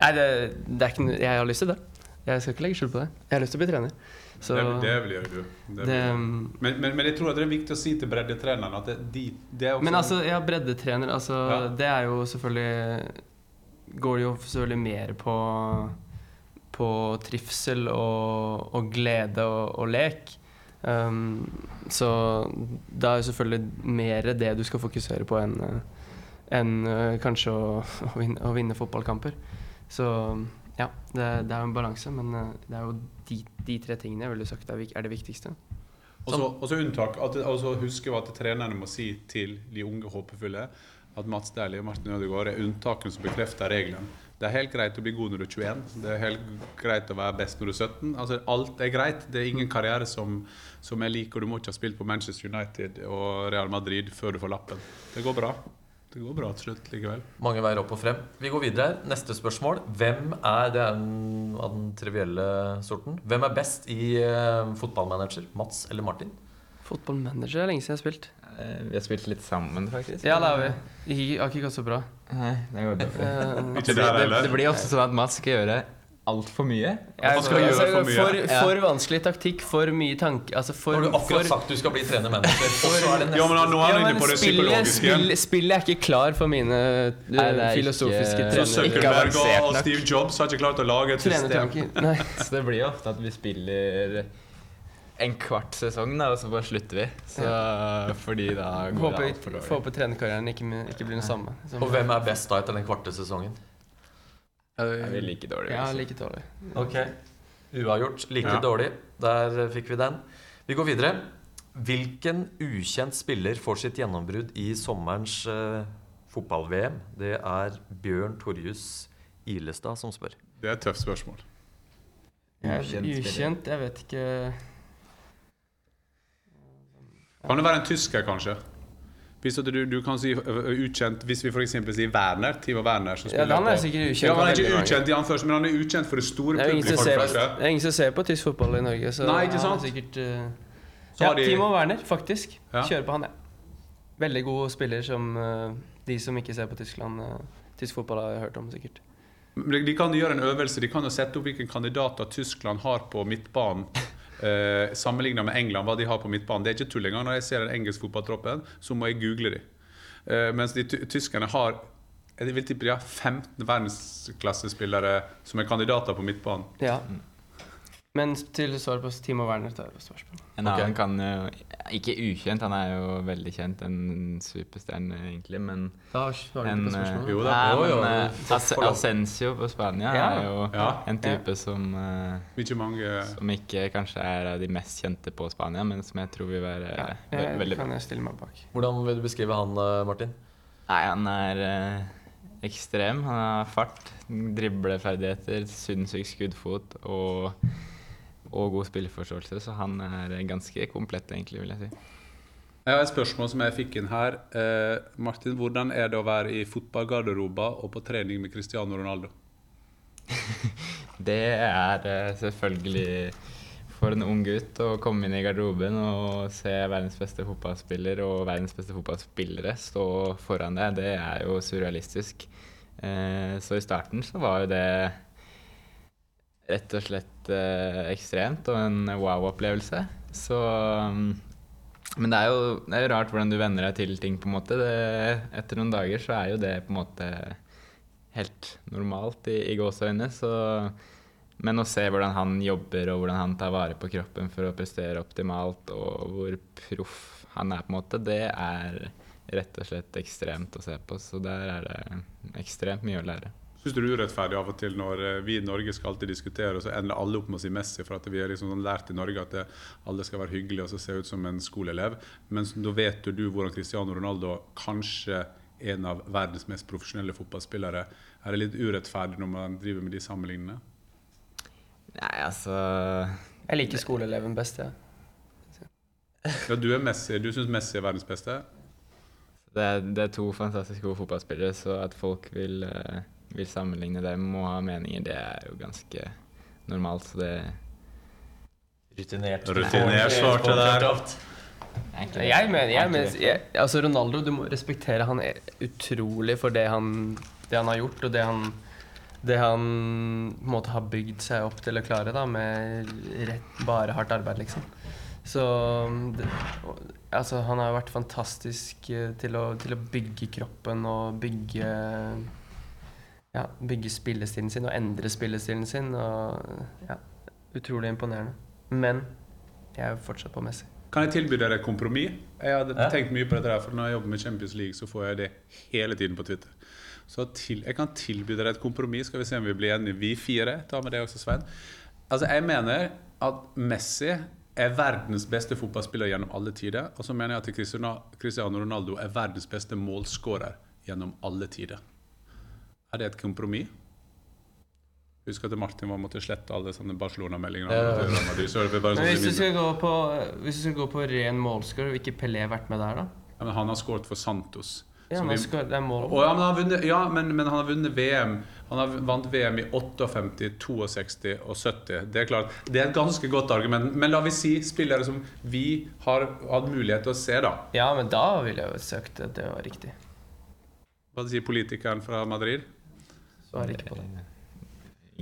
Nei, det, det er ikke Jeg har lyst til det. Jeg skal ikke legge skjul på det. Jeg har lyst til å bli trener. Så det, det vil gjøre du. Det det. Men, men, men jeg tror det er viktig å si til breddetrenerne at det, de, det er også Men altså, ja, breddetrener, altså Ja. Det er jo selvfølgelig Går det jo selvfølgelig mer på på trivsel og, og glede og, og lek. Um, så det er jo selvfølgelig mer det du skal fokusere på enn en, uh, kanskje å, å, vinne, å vinne fotballkamper. Så ja, det, det er jo en balanse, men uh, det er jo de, de tre tingene jeg ville sagt er, er det viktigste. Og så- unntak. At, og så husker vi at trenerne må si til de unge håpefulle at Mats Dæhlie og Martin Ødegaard er unntakene som bekrefter regelen. Det er helt greit å bli god når du er 21. Det er helt greit å være best når du er 17. Altså, alt er greit. Det er ingen karriere som, som er lik, og du må ikke ha spilt på Manchester United og Real Madrid før du får lappen. Det går bra. Det går bra til slutt likevel. Mange veier opp og frem. Vi går videre. Neste spørsmål. Hvem er det er en av den trivielle sorten? Hvem er best i uh, fotballmanager? Mats eller Martin? Fotballmanager er lenge siden jeg har spilt. Eh, Vi har spilt litt sammen, faktisk. Ja, det har vi. Det har ikke gått så bra. Nei, det går dårlig. Eh, Det, det, det blir ofte sånn at Mats skal gjøre altfor mye. Jeg, skal gjøre altså, for mye. For, Ja. for vanskelig taktikk, for mye tanke altså for, Nå har du akkurat for, sagt du skal bli trener-manager. Så er det Ja, men nå er han inne på det spillet, psykologiske spillet er ikke klar for mine du, Nei, det er filosofiske ikke- Så trener, Zuckerberg avansert og. Steve Jobs har ikke klart å lage et system. Nei. Så det blir ofte at vi spiller en kvart sesong, da, og så bare slutter vi. Så fordi da går det Håper, altfor får dårlig. håpe trenerkarrieren ikke, ikke blir den samme. Som- Og hvem er best da etter den kvarte sesongen? Er vi like dårlige? Ja, altså. like dårlig. Ok. Uavgjort. Like Ja. dårlig. Der eh, fikk vi den. Vi går videre. Hvilken ukjent spiller får sitt gjennombrudd i sommerens uh, fotball-VM? Det er Bjørn Torjus Ilestad som spør. Det er et tøft spørsmål. Ukjent ukjent, jeg vet ikke Kan det være en tysker, kanskje? Hvis du, du kan si ukjent Hvis vi f.eks. sier Werner, Timo Werner som spiller Ja, han er sikkert ukjent Ja, han er ikke utkjent ukjent, i anførsel, men han er ukjent for det store publikum. det er ingen som ser på tysk fotball i Norge, så Nei, ikke sant? sikkert uh, Så Ja, de- Timo Werner, faktisk. Ja. Kjører på han, ja. Veldig god spiller som uh, de som ikke ser på Tyskland uh, Tysk fotball har hørt om, sikkert. De kan gjøre en øvelse. De kan jo sette opp hvilke kandidater Tyskland har på midtbanen. Eh, Sammenligna med England, hva de har på midtbanen. Det er ikke tull engang. Når jeg ser den engelske fotballtroppen, så må jeg google dem. Eh, mens de ty tyskerne har jeg vil tippe de har 15 verdensklassespillere som er kandidater på midtbanen. Ja. Men til svar på Timo Werner tar jeg spørsmål. En annen okay. kan jo Ikke ukjent, han er jo veldig kjent, en superstjerne egentlig, men Da svarer en du på eh, spørsmålet. Jo da. nei, Jo, jo, men, eh, As. Asensio på Spania Ja. er jo Ja. en type som uh, Ikke mange Som ikke kanskje er av de mest kjente på Spania, men som jeg tror vil være Ja, ve veldig bra. kan jeg stille meg bak. Hvordan vil du beskrive han, eh, Martin? Nei, han er uh, ekstrem. Han har fart, dribleferdigheter, sinnssyk skuddfot og, og god spilleforståelse, så han er ganske komplett, egentlig, vil jeg si. Jeg har et spørsmål som jeg fikk inn her. Eh, Martin, hvordan er det å være i fotballgarderoba og på trening med Cristiano Ronaldo? Det er eh, selvfølgelig for en ung gutt å komme inn i garderoben og se verdens beste fotballspiller og verdens beste fotballspillere stå foran deg. Det er jo surrealistisk. Eh, så i starten så var jo det rett og slett eh, ekstremt og en wow-opplevelse. Så mm, Men det er jo det er rart hvordan du venner deg til ting, på en måte. Det, etter noen dager så er jo det på en måte helt normalt i, i gåseøyne. Men å se hvordan han jobber og hvordan han tar vare på kroppen for å prestere optimalt, og hvor proff han er, på en måte, det er rett og slett ekstremt å se på. Så der er det ekstremt mye å lære. Syns du det er urettferdig av og til når eh, vi i Norge skal alltid diskutere, og så ender alle opp med å si Messi, for at vi har liksom sånn lært i Norge at det, alle skal være hyggelige og så se ut som en skoleelev. Men da vet jo du hvordan Cristiano Ronaldo, kanskje en av verdens mest profesjonelle fotballspillere, er det litt urettferdig når man driver med de sammenligningene? Nei, altså Jeg liker skoleeleven best, jeg. Ja, du er Messi. Du syns Messi er verdens beste? det er, det er to fantastisk gode fotballspillere, så at folk vil, eh, vil sammenligne dem og ha meninger, det er jo ganske normalt. Så det Rutinert. Rutinert svarte der. egentlig Jeg mener, jeg mener jeg, Altså Ronaldo, du må respektere han er utrolig for det han, det han har gjort, og det han det han på en måte har bygd seg opp til å klare, da, med rett, bare hardt arbeid, liksom. Så det, altså, han har vært fantastisk eh, til å, til å bygge kroppen og bygge Ja, bygge spillestilen sin og endre spillestilen sin. Og ja, utrolig imponerende. Men jeg er jo fortsatt på Messi. Kan jeg tilby dere et kompromiss? Jeg hadde Ja. tenkt mye på dette, her, for når jeg jobber med Champions League, så får jeg det hele tiden på Twitter. Så til, jeg kan tilby dere et kompromiss. Skal vi se om vi blir enige, vi fire. Ta med det også, Svein. Altså, jeg mener at Messi er verdens beste fotballspiller gjennom alle tider. Og så mener jeg at Cristiano Cristiano Ronaldo er verdens beste målskårer gjennom alle tider. Er det et kompromiss? Husk at Martin var måtte slette alle sånne Barcelona-meldinger. Ja. så sånn hvis du skal gå på, hvis du skal gå på ren målscore, vil ikke Pelé vært med der, da? Ja, men han har skåret for Santos. Vi- skal, men vunnet, ja, men, men han har vunnet VM. Han har vant VM i 58, 62 og 70. Det er klart, det er et ganske godt argument. Men la vi si spillere som vi har hatt mulighet til å se, da. Ja, men da ville jeg jo søkt at det var riktig. Hva sier politikeren fra Madrid? Svarer ikke på det.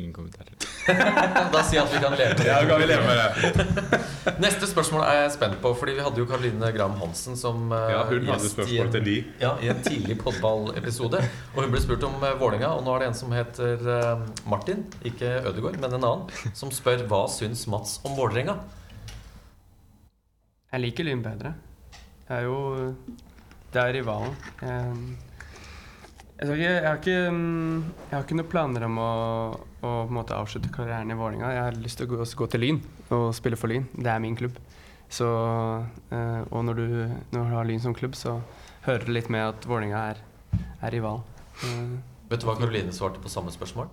Ingen kommentarer. Da sier jeg at vi kan leve med det. Ja, kan vi leve med det? Neste spørsmål er jeg spent på, fordi vi hadde jo Karoline Graham Hansen som eh, Ja, hun hadde gjest i spørsmål en- til de. Ja, i en tidlig podballepisode. Og hun ble spurt om uh, Vålerenga, og nå er det en som heter eh, Martin, ikke Ødegaard, men en annen, som spør hva syns Mats om Vålerenga? Jeg liker Lyn bedre. Jeg er jo Det er rivalen. Jeg, jeg, ikke, jeg, har ikke, mm, jeg har ikke noen planer om å, å på en måte avslutte karrieren i Vålerenga. Jeg har lyst til å gå, gå til Lyn og spille for Lyn. Det er min klubb. Så, eh, og når du, når du har Lyn som klubb, så hører det litt med at Vålerenga er, er rival. Eh, Vet du hva Karoline svarte på samme spørsmål?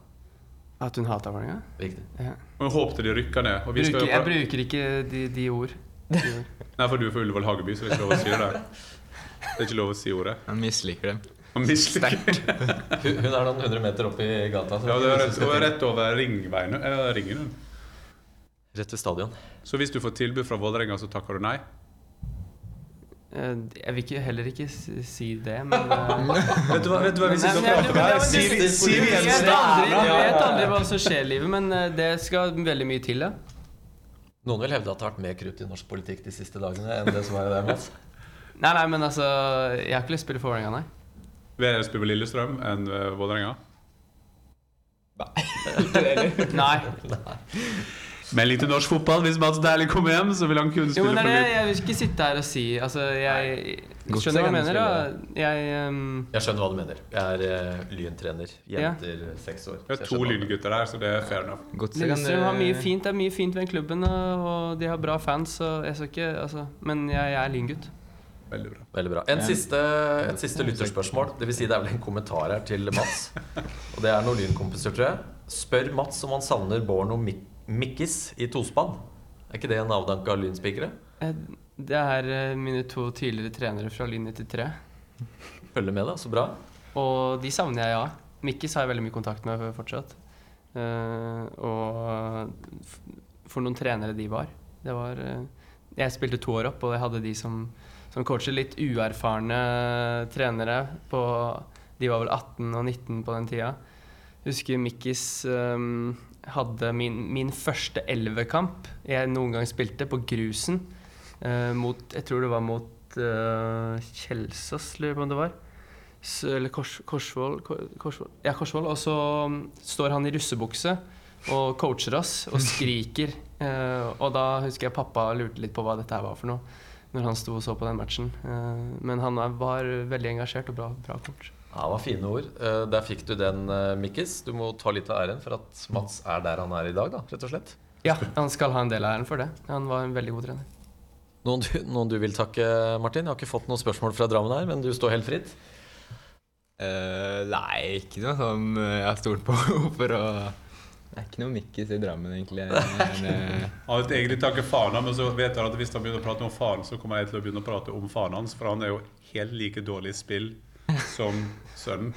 at hun hater Vålerenga? Riktig. Ja. Hun håpte de rykka ned. Og vi skal Bruker, jo jeg bruker ikke de, de ord. De ord. Nei, for du er fra Ullevål Hageby, så det er ikke lov å si det. Det er ikke lov å si ordet. Han misliker dem. Misliker. Hun, er noen hundre meter opp i gata. så Ja, det er rett, og rett over ringveien. Eller ringen. Rett ved stadion. Så hvis du får tilbud fra Vålerenga, så takker du nei? Eh, Jeg vil ikke, heller ikke si det, men eh, Vet du hva, vet du hva vi og Nei, om her? Siv- det- Jensen jeg vet aldri hva som skjer i livet, men eh, det skal veldig mye til, ja. Noen vil hevde at det har vært mer krutt i norsk politikk de siste dagene enn det som er der. Mats. Nei, nei, men altså Jeg har ikke lyst til å spille for Vålerenga, nei. Vil jeg spille på Lillestrøm enn ved Vålerenga? nei. Melding til norsk fotball. Hvis Mats Dæhlie kommer hjem, så vil han kunne Jo, spille men det for er det, jeg vil ikke sitte her og si Altså, jeg Godset skjønner hva du mener. Jeg um... Jeg skjønner hva du mener. Jeg er uh, lyntrener. Jenter seks år. Det så er to lyn-gutter der, så det er fair enough. Lillestrøm har mye fint. Det er mye fint ved klubben, og de har bra fans, og jeg skal ikke Altså, men jeg, jeg er lyngutt. Veldig bra. Veldig bra. En siste, et siste lytterspørsmål. Det vil si det er vel en kommentar her til Mats. Og det er noen lynkompiser, tror jeg. Spør Mats om han savner Borno Mik Mikkis i tospann. Er ikke det en avdanka lynspikere? Eh, Det er eh, mine to tidligere trenere fra Lyn 93. Følger med, da. Så bra. Og de savner jeg, ja. Mikkis har jeg veldig mye kontakt med fortsatt. Eh, og for noen trenere de var. Det var Jeg spilte to år opp, og jeg hadde de som, som coacher. Litt uerfarne trenere. På, de var vel 18 og 19 på den tida. Husker Mikkis um, hadde min, min første elvekamp jeg noen gang spilte, på grusen. Uh, mot Jeg tror det var mot uh, Kjelsås, lurer på om det var. S eller Kors, Korsvoll, Korsvoll Ja, Korsvoll. Og så um, står han i russebukse og coacher oss og skriker. Uh, og da husker jeg pappa lurte litt på hva dette her var for noe, når han sto og så på den matchen. Eh, men han var veldig engasjert og bra, bra coach. Ja, det var fine ord. Eh, Der fikk du den, eh, Mikkis. Du må ta litt av æren for at Mats er der han er i dag, da, rett og slett. Ja, han skal ha en del av æren for det. Han var en veldig god trener. Noen du, noen du vil takke, Martin? Jeg har ikke fått noen spørsmål fra Drammen her, men du står helt fritt. Uh, Nei, ikke noe sånn eh, jeg har stolt på for å Det er ikke noe Mikkis i Drammen, egentlig. Men, eh, Han vil egentlig takke faren, men så vet han at hvis han begynner å prate om faren, så kommer jeg til å begynne å prate om faren hans, for han er jo helt like dårlig i spill som sønnen.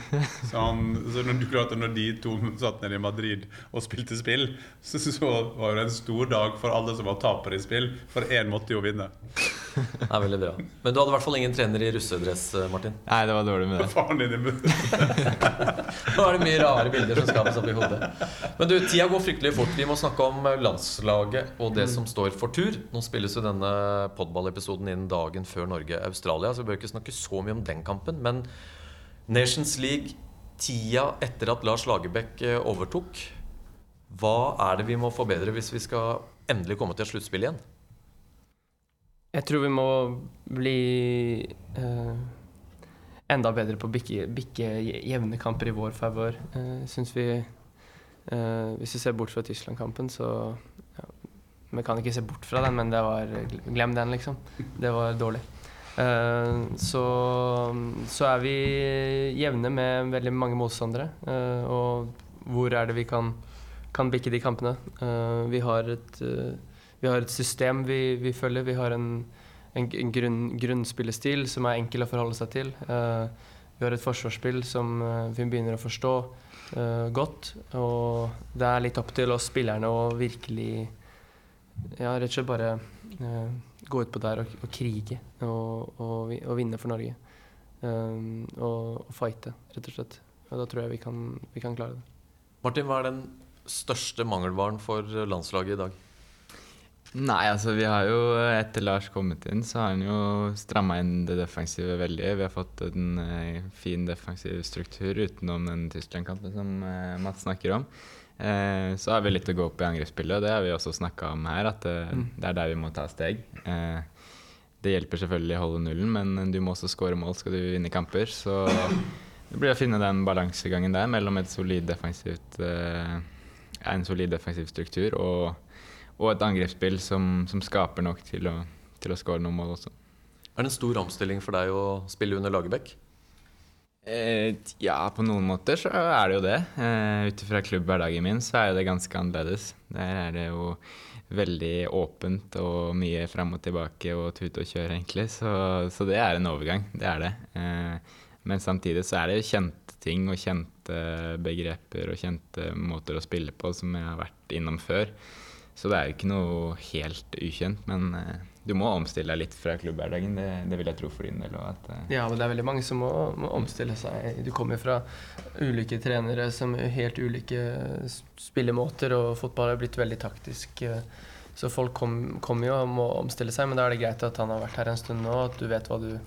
Så, han, så når, du klarte, når de to satt nede i Madrid og spilte spill, så, så var det en stor dag for alle som var tapere i spill, for én måtte jo vinne. Det er veldig bra. Men du hadde i hvert fall ingen trener i russedress, eh, Martin. nei, det var dårlig med det. Faren din i munnen. Nå er det mye rare bilder som skapes opp i hodet. Men du, tida går fryktelig fort. Vi må snakke om landslaget og det som står for tur. Nå spilles jo denne podballepisoden inn dagen før Norge-Australia, så vi bør ikke snakke så mye om den kampen. Men Nations League, tida etter at Lars Lagerbäck eh, overtok, hva er det vi må forbedre hvis vi skal endelig komme til et sluttspill igjen? Jeg tror vi må bli eh, enda bedre på å bikke, bikke jevne kamper i vår favør. Eh, vi eh, Hvis vi ser bort fra Tyskland-kampen, så ja, Vi kan ikke se bort fra den, men det var Glem den, liksom. Det var dårlig. Eh, så, så er vi jevne med veldig mange motstandere. eh, og hvor er det vi kan, kan bikke de kampene? Eh, vi har et vi har et system vi, vi følger. Vi har en, en, grunn, grunnspillestil som er enkel å forholde seg til. Vi har et forsvarsspill som vi begynner å forstå godt. Og det er litt opp til oss spillerne å virkelig ja, rett og slett bare gå utpå der og, og krige og, og, og vinne for Norge. Um, og, og fighte, rett og slett. Og da tror jeg vi kan, vi kan klare det. Martin, hva er den største mangelvaren for landslaget i dag? Nei, altså vi har jo etter Lars kommet inn, så har han jo stramma inn det defensive veldig. Vi har fått en eh, fin defensiv struktur utenom den Tyskland-kampen som eh, Mats snakker om. Eh, så har vi litt å gå opp i angrepsspillet, og det har vi også snakka om her. At eh, det er der vi må ta steg. Eh, det hjelper selvfølgelig å holde nullen, men du må også skåre mål skal du vinne kamper. Så det blir å finne den balansegangen der mellom et solid defensivt, eh, en solid defensiv struktur og og et angrepsspill som, som skaper nok til å, til å skåre noen mål også. Er det en stor omstilling for deg å spille under Lagerbäck? Eh, ja, på noen måter så er det jo det. Eh, Ut ifra klubbhverdagen min så er det ganske annerledes. Der er det jo veldig åpent og mye fram og tilbake og tute og kjøre, egentlig. Så, så det er en overgang. Det er det. Eh, men samtidig så er det jo kjente ting og kjente begreper og kjente måter å spille på som jeg har vært innom før. Så det er jo ikke noe helt ukjent, men eh, du må omstille deg litt fra klubbhverdagen. Det, det vil jeg tro for din del. At, eh, Ja, men det er veldig mange som må, må omstille seg. Du kommer fra ulike trenere som helt ulike spillemåter, og fotball har blitt veldig taktisk. eh, Så folk kom- kommer jo og må omstille seg, men da er det greit at han har vært her en stund nå, at du vet hva du,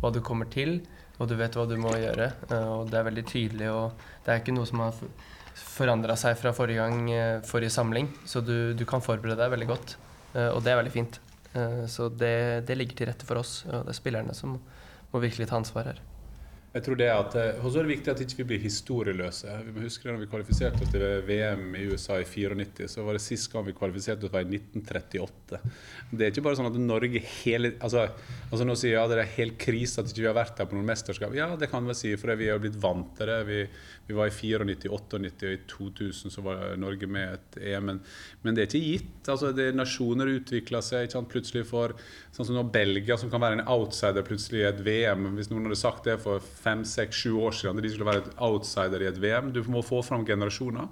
hva du kommer til, og du vet hva du må gjøre. Og det er veldig tydelig, og det er ikke noe som har forandra seg fra forrige gang, eh, forrige samling, så du, du kan forberede deg veldig godt, eh, og det er veldig fint. Eh, Så det, det ligger til rette for oss, og det er spillerne som må virkelig ta ansvar her. Jeg tror det er at Også Hos er det viktig at ikke vi ikke blir historieløse. Vi må huske det når vi kvalifiserte oss til VM i USA i 94, så var det sist gang vi kvalifiserte oss var i 1938. Det er ikke bare sånn at Norge hele Altså, altså nå sier jeg at det er helt krise at ikke vi har vært her på noen mesterskap. Ja, det kan vi si, for vi har blitt vant til det. Vi, vi var i 94, 98 og i 2000 så var Norge med et EM. Men, men det er ikke gitt. Altså, det, nasjoner utvikler seg. ikke sant, Plutselig for Sånn som nå Belgia, som kan være en outsider plutselig i et VM. Hvis noen hadde sagt det for fem, seks, sju år siden, de skulle være et outsider i et VM. Du må få fram generasjoner.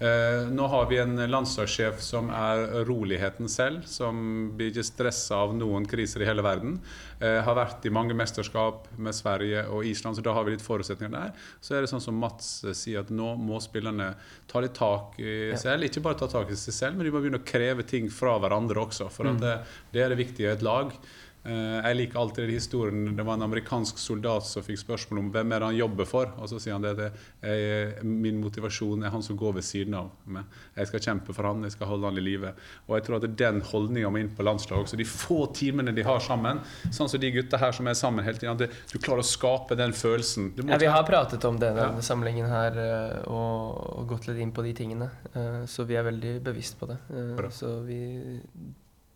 Eh, nå har vi en landslagssjef som er roligheten selv, som blir ikke stressa av noen kriser i hele verden. Eh, har vært i mange mesterskap med Sverige og Island, så da har vi litt forutsetninger der. Så er det sånn som Mats eh, sier, at nå må spillerne ta litt tak i seg selv. Ikke bare ta tak i seg selv, men de må begynne å kreve ting fra hverandre også. For at det, det er det viktige i et lag. Eh, Jeg liker alltid historien Det var en amerikansk soldat som fikk spørsmål om hvem er det han jobber for. Og så sier han det, det er, min motivasjon er han som går ved siden av meg. Jeg skal kjempe for han, jeg skal holde han i live. Og jeg tror at det er den holdninga må inn på landslaget også. De få timene de har sammen, sånn som de gutta her som er sammen hele tiden, du klarer å skape den følelsen. Ja, vi har pratet om denne Ja. samlingen her eh, og, og gått litt inn på de tingene. eh, Så vi er veldig bevisst på det. Eh, Bra. Så vi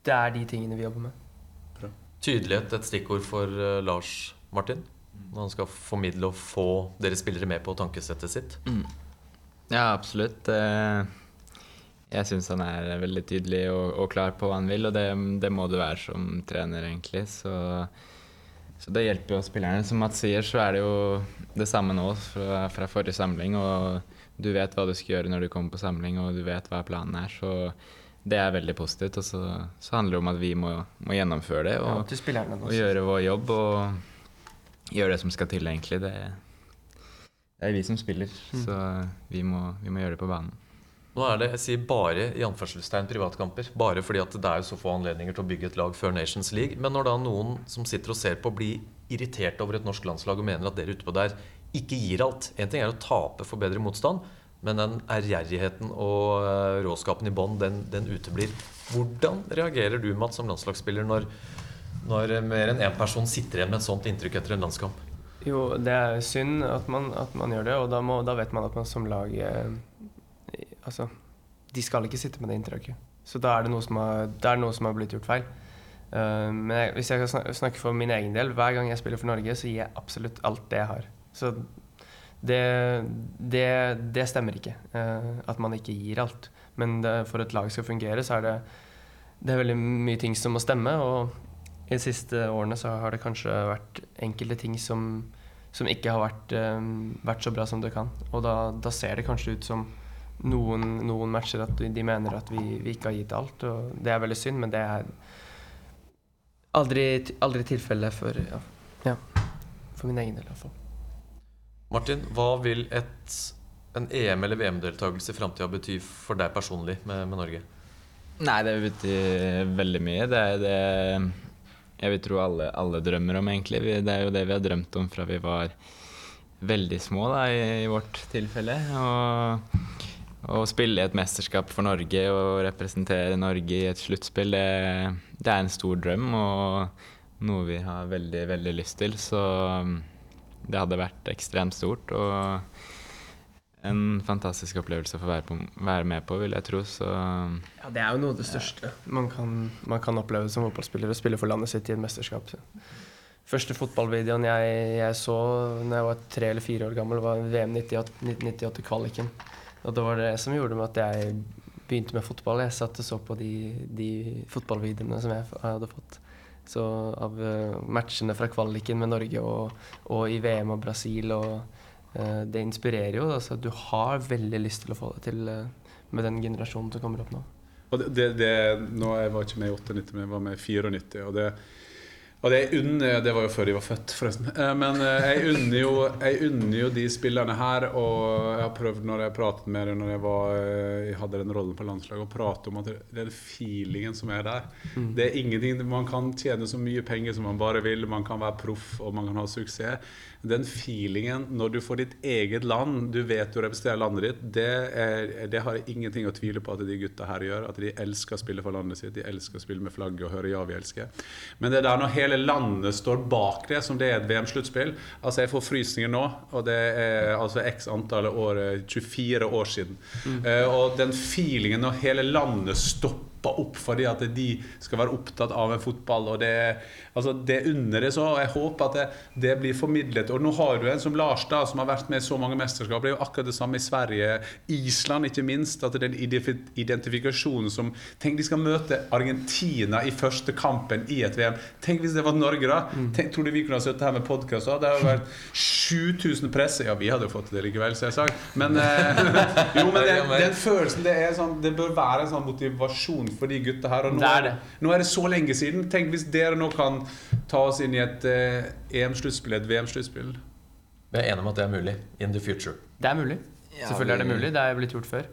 Det er de tingene vi jobber med. Tydelighet et stikkord for eh, Lars Martin. Når han skal formidle og få dere spillere med på tankesettet sitt. Ja, absolutt. Eh, Jeg syns han er veldig tydelig og, og klar på hva han vil, og det, det må du være som trener, egentlig. Så, så det hjelper jo spillerne. Som Mats sier, så er det jo det samme nå fra, fra forrige samling. Og du vet hva du skal gjøre når du kommer på samling, og du vet hva planen er. Så det er veldig positivt. Og så, så handler det om at vi må, må gjennomføre det. Ja, Og, til og gjøre vår jobb og gjøre det som skal til, egentlig. Det, det er vi som spiller, så vi må, vi må gjøre det på banen. Nå er det jeg sier bare i anførselstegn privatkamper. Bare fordi at det er jo så få anledninger til å bygge et lag før Nations League. Men når da noen som sitter og ser på, blir irritert over et norsk landslag og mener at dere ute på der ikke gir alt En ting er å tape for bedre motstand, men den ærgjerrigheten og eh, råskapen i bånn, den, den uteblir. Hvordan reagerer du, Mats, som landslagsspiller, når, når mer enn én person sitter igjen med et sånt inntrykk etter en landskamp? Jo, det er synd at man, at man gjør det, og da, må, da vet man at man som lag eh, Altså, de skal ikke sitte med det inntrykket. Så da er det noe som har, noe som har blitt gjort feil. Uh, men jeg, hvis jeg skal snakke for min egen del, hver gang jeg spiller for Norge, så gir jeg absolutt alt det jeg har. Så det, det, det stemmer ikke, eh, at man ikke gir alt. Men det, for et lag skal fungere, så er det, det er veldig mye ting som må stemme. Og i de siste årene så har det kanskje vært enkelte ting som, som ikke har vært, eh, vært så bra som det kan. Og da, da ser det kanskje ut som noen, noen matcher at de mener at vi, vi ikke har gitt alt. Og det er veldig synd, men det er aldri, aldri tilfellet for, ja, for min egen del, iallfall. Martin, hva vil et, en EM- eller VM-deltakelse i framtida bety for deg personlig med, med Norge? Nei, det betyr veldig mye. Det er det jeg vil tro alle, alle drømmer om, egentlig. Det er jo det vi har drømt om fra vi var veldig små, da, i, i vårt tilfelle. Og å spille i et mesterskap for Norge og representere Norge i et sluttspill, det, det er en stor drøm og noe vi har veldig, veldig lyst til. Så det hadde vært ekstremt stort. Og en fantastisk opplevelse å få være, på, være med på, vil jeg tro. Så Ja, det er jo noe av det største man kan, man kan oppleve som fotballspiller. Å spille for landet sitt i et mesterskap. Første fotballvideoen jeg, jeg så da jeg var tre eller fire år gammel, var VM 1998-kvaliken. Og det var det som gjorde meg at jeg begynte med fotball. Jeg satt og så på de, de fotballvideoene som jeg hadde fått. Så av eh, matchene fra kvaliken med Norge og, og i VM og Brasil og uh, Det inspirerer jo. Altså, du har veldig lyst til å få det til uh, med den generasjonen som kommer opp nå. Og det, det, det, nå, jeg var ikke med i 98, men jeg var med i 94. Og det, og det, unner, det var jo før de var født, forresten. Eh, Men eh, jeg unner jo, jeg unner jo de spillerne her, og jeg har prøvd når jeg pratet med dem når jeg, var, eh, jeg hadde den rollen på landslaget, å prate om at den feelingen som er der. Det er ingenting Man kan tjene så mye penger som man bare vil, man kan være proff og man kan ha suksess. Den feelingen når du får ditt eget land, du vet du representerer landet ditt, det, er, det har jeg ingenting å tvile på at de gutta her gjør. At de elsker å spille for landet sitt, de elsker å spille med flagget og høre 'Ja, vi elsker'. Men det er der når hele landet står bak det, som det er et VM-sluttspill Altså, jeg får frysninger nå, og det er altså x antall år, eh, 24 år siden. Eh, og den feelingen når hele landet stopper opp fordi at de skal være opptatt av en fotball. og Det, altså det unner jeg så, og jeg håper at det, det blir formidlet. Og nå har du en som Lars, da, som har vært med i så mange mesterskap. Det er jo akkurat det samme i Sverige. Island, ikke minst. at Den identifikasjonen som Tenk, de skal møte Argentina i første kampen i et VM. Tenk hvis det var Norge, da. Tenk, tror du vi kunne ha sittet her med podkast? Det hadde vært 7000 presse. Ja, vi hadde jo fått det likevel, selvsagt. Men, eh, jo, men den, den følelsen, det, er sånn, det bør være en sånn motivasjon for de gutta her. Og nå, Det er det. nå er det så lenge siden. Tenk hvis dere nå kan ta oss inn i et eh, EM-sluttspill, et VM-sluttspill. Vi er enige om at det er mulig. In the future. Det er mulig. Ja, Selvfølgelig er det mulig. Det er blitt gjort før.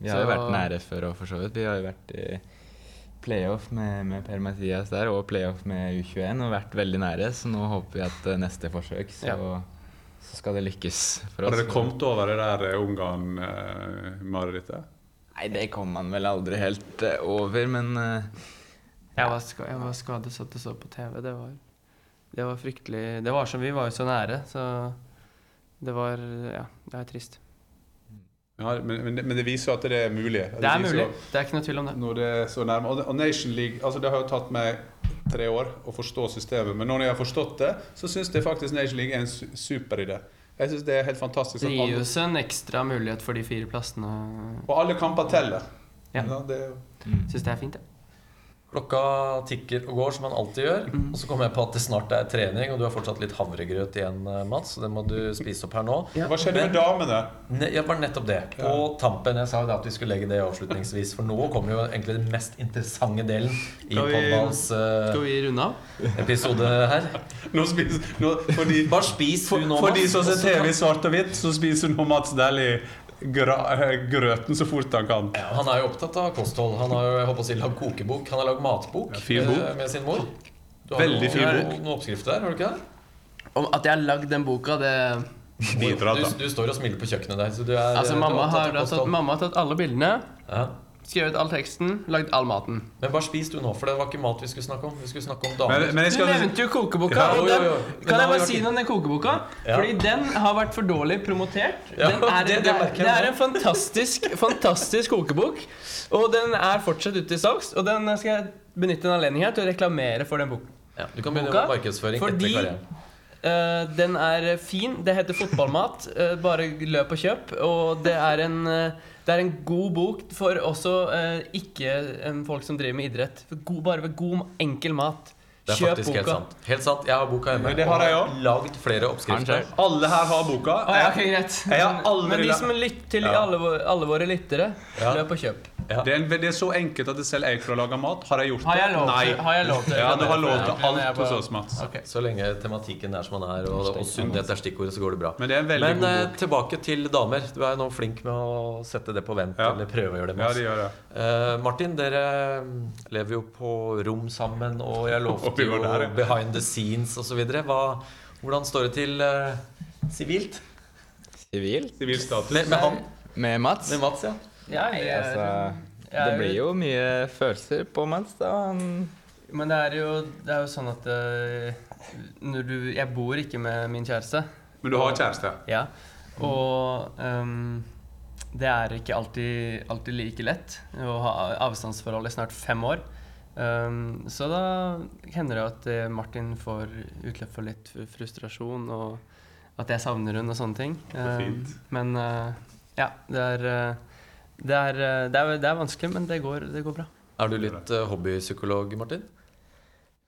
vi har jo vært nære før òg, for så vidt. Vi har jo vært i playoff med, med Per-Mathias der, og playoff med U21, og vært veldig nære. Så nå håper vi at eh, neste forsøk, så, Ja. så skal det lykkes for Har dere kommet over det der eh, Ungarn-marerittet? Nei, det kom man vel aldri helt eh, over, men uh, Jeg var, sk jeg var skadet satt og så på TV. Det var, det var fryktelig Det var som vi var jo så nære, så det var Ja, det er trist. Ja, men, men, det- men det viser at det er mulig. Det er mulig. At, Det er ikke noe tvil om det. Når det er så nærme. Og, og Nation League altså Det har jo tatt meg tre år å forstå systemet, men når jeg har forstått det, så syns jeg faktisk Nation League er en superidé. Jeg syns det er helt fantastisk. Det gir oss en ekstra mulighet for de fire plassene. og alle kamper teller. Ja. det er jo Syns det er fint, jeg. Klokka tikker og går, som man alltid gjør. Mm. Og så kommer jeg på at det snart er trening, og du har fortsatt litt havregrøt igjen, eh, Mats. Så det må du spise opp her nå. Hva skjedde med damene? Ne ja, bare nettopp det. På tampen. Jeg sa jo at vi skulle legge det avslutningsvis, for nå kommer jo egentlig den mest interessante delen i Podballs uh, Skal vi runde av? episode her. Nå spiser, nå, fordi, Bare spis du nå, Mats. for de som ser TV i svart og hvitt, så spiser nå Mats Dæhlie eh, grøten så fort han kan. Ja, han er jo opptatt av kosthold. Han har jo jeg håper å si, lagd kokebok. Han har lagd matbok Ja, bok. eh, med sin mor. Du har Veldig fin bok. Noen oppskrifter der, har du ikke det? Om at jeg har lagd den boka, det Du, du står og smiler på kjøkkenet der. Så du er, Altså, mamma har, tatt, mamma har tatt alle bildene, Ja. Skrevet all teksten, lagd all maten. Men bare spis du nå, for det var ikke mat vi skulle snakke om. Vi skulle snakke om damer. men jeg Du nevnte jo kokeboka. Ja, og jo, den, jo, jo. Men Kan jeg bare vært si noe om den kokeboka? Ja. Fordi den har vært for dårlig promotert. Ja, Den er, det- det det, er, det er en fantastisk, fantastisk kokebok. Og den er fortsatt ute i salgs. Og den skal jeg benytte en anledning her til å reklamere for den boka. Ja, du kan begynne Boka, med markedsføring fordi- etter karrieren. Eh, den er fin. Det heter Fotballmat. Uh, bare løp og kjøp. Og det er en, uh, det er en god bok for også ikke folk som driver med idrett. God, bare ved god, enkel mat. Det er Kjøp faktisk helt sant. Helt sant. Jeg har boka hjemme. Det har jeg og lagd flere oppskrifter. Alle her har boka. Ah, ja, ok, greit. Jeg har aldri Men de som lytter til Ja. alle, alle våre lyttere, Ja. løp og kjøp. Ja. Det er, en, det er så enkelt at det selv jeg klarer å lage mat. Har jeg gjort Har jeg lov Nei. til, har jeg lov til Ja, du har lov til Ok, men jeg alt hos bare- oss, Mats. Ok. Så lenge tematikken er som den er, og, og sunnhet er stikkordet, så går det bra. Men det er en veldig Men god eh, bok. tilbake til damer. Du er nå flink med å sette det på vent, Ja. eller prøve å gjøre det. med Ja, Mats. det gjør det. Eh, Martin, dere lever jo på rom sammen, og jeg lovte jo der, ja. behind the scenes osv. Hvordan står det til sivilt sivilt? sivil status. med, med han? med Mats. Med Mats, ja. Ja, jeg, Altså, jeg- det blir jo mye følelser på Mats, da. Han Men det er jo, det er jo sånn at eh, når du Jeg bor ikke med min kjæreste. Men du har kjæreste? Ja. Og um, det er ikke alltid, alltid like lett å ha avstandsforhold i snart fem år. Um, så da hender det at eh, Martin får utløp for litt frustrasjon, og at jeg savner hun og sånne ting. Um, men uh, ja, det er, eh, det, er, det, er, det er vanskelig, men det går, det går bra. Er du litt uh, hobbypsykolog, Martin?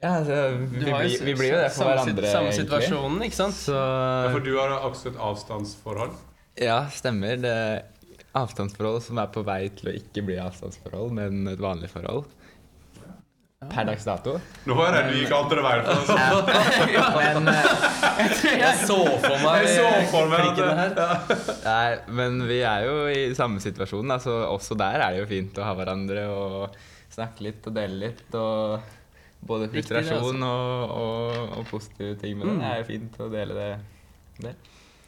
Ja, altså, vi, blir, vi blir jo det for samme, hverandre, Samme egentlig. situasjonen, ikke sant? Så Ja, for du har også et avstandsforhold. ja, stemmer. Det er avstandsforhold som er på vei til å ikke bli avstandsforhold, men et vanlig forhold. Per dags dato. Nå er det ny andre veien for oss. Men, Jeg så for meg Jeg så for meg det her. nei, men vi er jo i samme situasjon. Altså, også der er det jo fint å ha hverandre og snakke litt og dele litt. Og både Riktig frustrasjon og, og, og positive ting med det. Mm. Det er jo fint å dele det. det.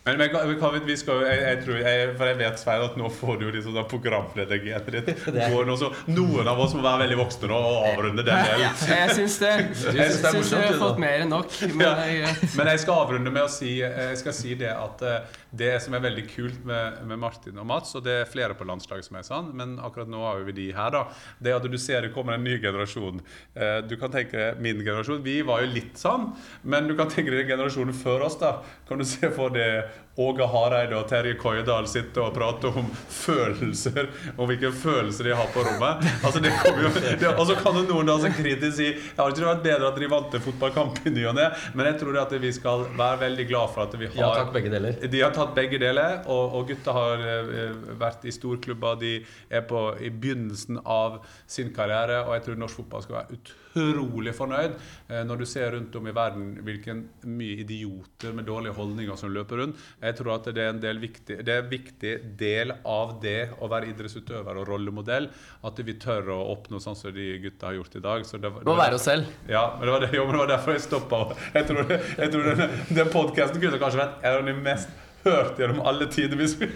Men, men men vi, vi skal jeg, jeg tror, jeg, for jeg vet Svein, at nå får du liksom da programledergenet ditt. Går nå, så Noen av oss må være veldig voksne nå og avrunde den delen. Jeg syns det. Jeg er syns morsomt, jeg har fått mer enn nok. Men Ja. det er. Men jeg skal avrunde med å si, jeg skal si det at eh, det som er veldig kult med, med Martin og Mats, og det er flere på landslaget som er sånn, men akkurat nå har vi de her, da, det at du ser det kommer en ny generasjon. Eh, Du kan tenke min generasjon. Vi var jo litt sånn, men du kan tenke deg generasjonen før oss, da. Kan du se for deg Åge Hareide og Terje Koiedal sitte og prate om følelser, og hvilke følelser de har på rommet? Altså, det kommer jo, det, og så kan jo noen da som kritisk si jeg har ikke vært bedre at de vant en fotballkamp i ny og ne? Men jeg tror at vi skal være veldig glad for at vi har Ja takk, begge deler. de har tatt begge deler, og, og gutta har eh, vært i storklubber. De er på, i begynnelsen av sin karriere, og jeg tror norsk fotball skal være utrolig fornøyd eh, når du ser rundt om i verden hvilken mye idioter med dårlige holdninger som løper rundt. Jeg tror at det er en del viktig, det er en viktig del av det å være idrettsutøver og rollemodell, at vi tør å oppnå sånn som de gutta har gjort i dag. Så det, det Må være oss selv. ja, men det var, det, jo, men det var derfor jeg stoppa. Jeg tror, jeg tror den, den podkasten kunne kanskje vært en av de mest hørt gjennom alle tider. vi vi,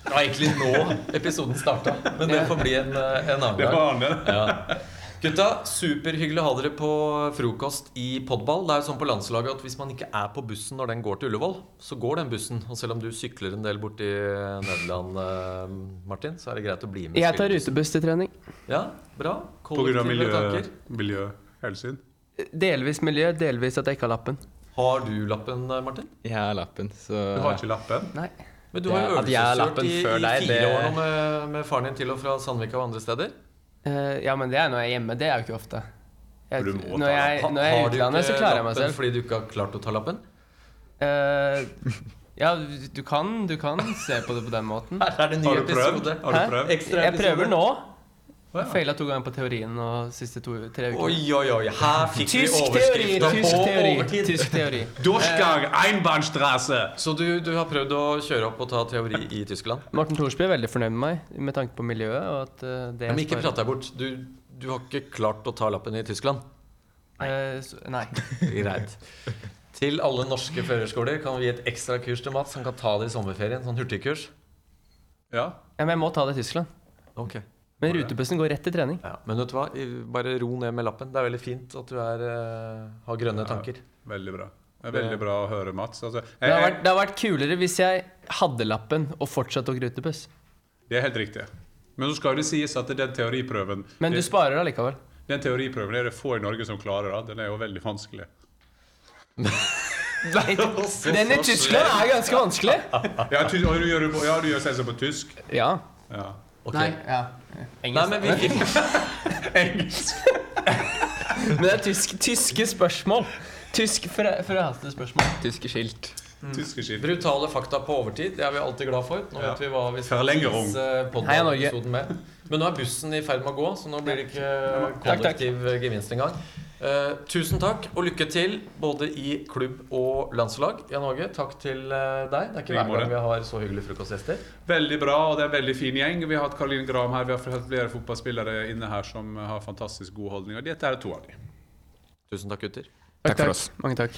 Det var egentlig nå episoden starta, men det får bli en, eh, en annen det gang. var det. Ja. Gutta, superhyggelig å ha dere på frokost i podball. Det er jo sånn på landslaget at Hvis man ikke er på bussen når den går til Ullevål, så går den bussen. Og selv om du sykler en del borti Nederland, eh, Martin, så er det greit å bli med. Jeg tar rutebuss til trening. Ja, bra. På grunn av miljø, miljøhensyn. Delvis miljø, delvis at jeg ikke har lappen. Har du lappen, eh, Martin? Jeg har lappen, så Du har ikke lappen? Nei. Men du har jo jeg har øvelseskjørt lappen i, i deg, fire det- år nå med, med faren din til og fra Sandvika og andre steder. Uh, ja, men det er når jeg er hjemme. Det er jo ikke ofte. Jeg, Du må ta når, jeg, når jeg er i har du utlandet, så ikke klarer jeg meg lappen selv. fordi du ikke har klart å ta lappen? Uh, ja, du kan, du kan se på det på den måten. Her er det en ny Har du prøvd? episode. Har du prøvd? Jeg prøver nå. Ja. Feila to ganger på teorien de siste to, tre uker. Oi, oi, oi. Her fikk vi teori! overskrifter Tysk på teori. overtid. Tysk teori. Durchgang, Einbahnstraße! Så du, du har prøvd å kjøre opp og ta teori i Tyskland? Morten Thorsby er veldig fornøyd med meg med tanke på miljøet. Og at eh, det Ja, men ikke prat deg bort. Du, du har ikke klart å ta lappen i Tyskland? Nei. så- nei. Greit. Til alle norske førerskoler kan vi gi et ekstra kurs til Mats. Han kan ta det i sommerferien. Sånn hurtigkurs. Ja. Ja, men jeg må ta det i Tyskland. Ok Men rutebussen går rett til trening. ja. Men vet du hva? Bare ro ned med lappen. Det er veldig fint at du er, eh, har grønne tanker. Veldig bra. Det er veldig bra å høre, Mats. Altså, Det har, vært, det har vært kulere hvis jeg hadde lappen og fortsatt tok rutebuss. det er helt riktig. Men så skal det sies at den teoriprøven Men du sparer sparer allikevel. Den teoriprøven er det få i Norge som klarer. Da. Den er jo veldig vanskelig. Den i Tyskland er ganske vanskelig. Ja, du gjør, ja, du gjør selvsagt på tysk. Ja. Ja. Ok. Nei, ja. Nei, Engelsk. men vi fikk Men det er tysk, tyske spørsmål. Tysk fra- forhaste spørsmål. tyske skilt. Tyske skilt. brutale fakta på overtid. Det er vi alltid glad for. Nå Ja. vet vi hva vi skal Verlängerung. tease Heia Norge. med. Men nå er bussen i ferd med å gå, så nå blir det ikke Takk, takk. kollektiv gevinst engang. Uh, tusen takk og lykke til både i klubb og landslag. Jan Åge, takk til eh, deg. Det er ikke hver gang vi har så hyggelige frokostgjester. Veldig bra, og det er en veldig fin gjeng. Vi har hatt Karoline Graham her, vi har hatt flere fotballspillere inne her som har fantastisk gode holdninger. Dette er to av dem. Tusen takk, gutter. Takk for oss. Mange takk.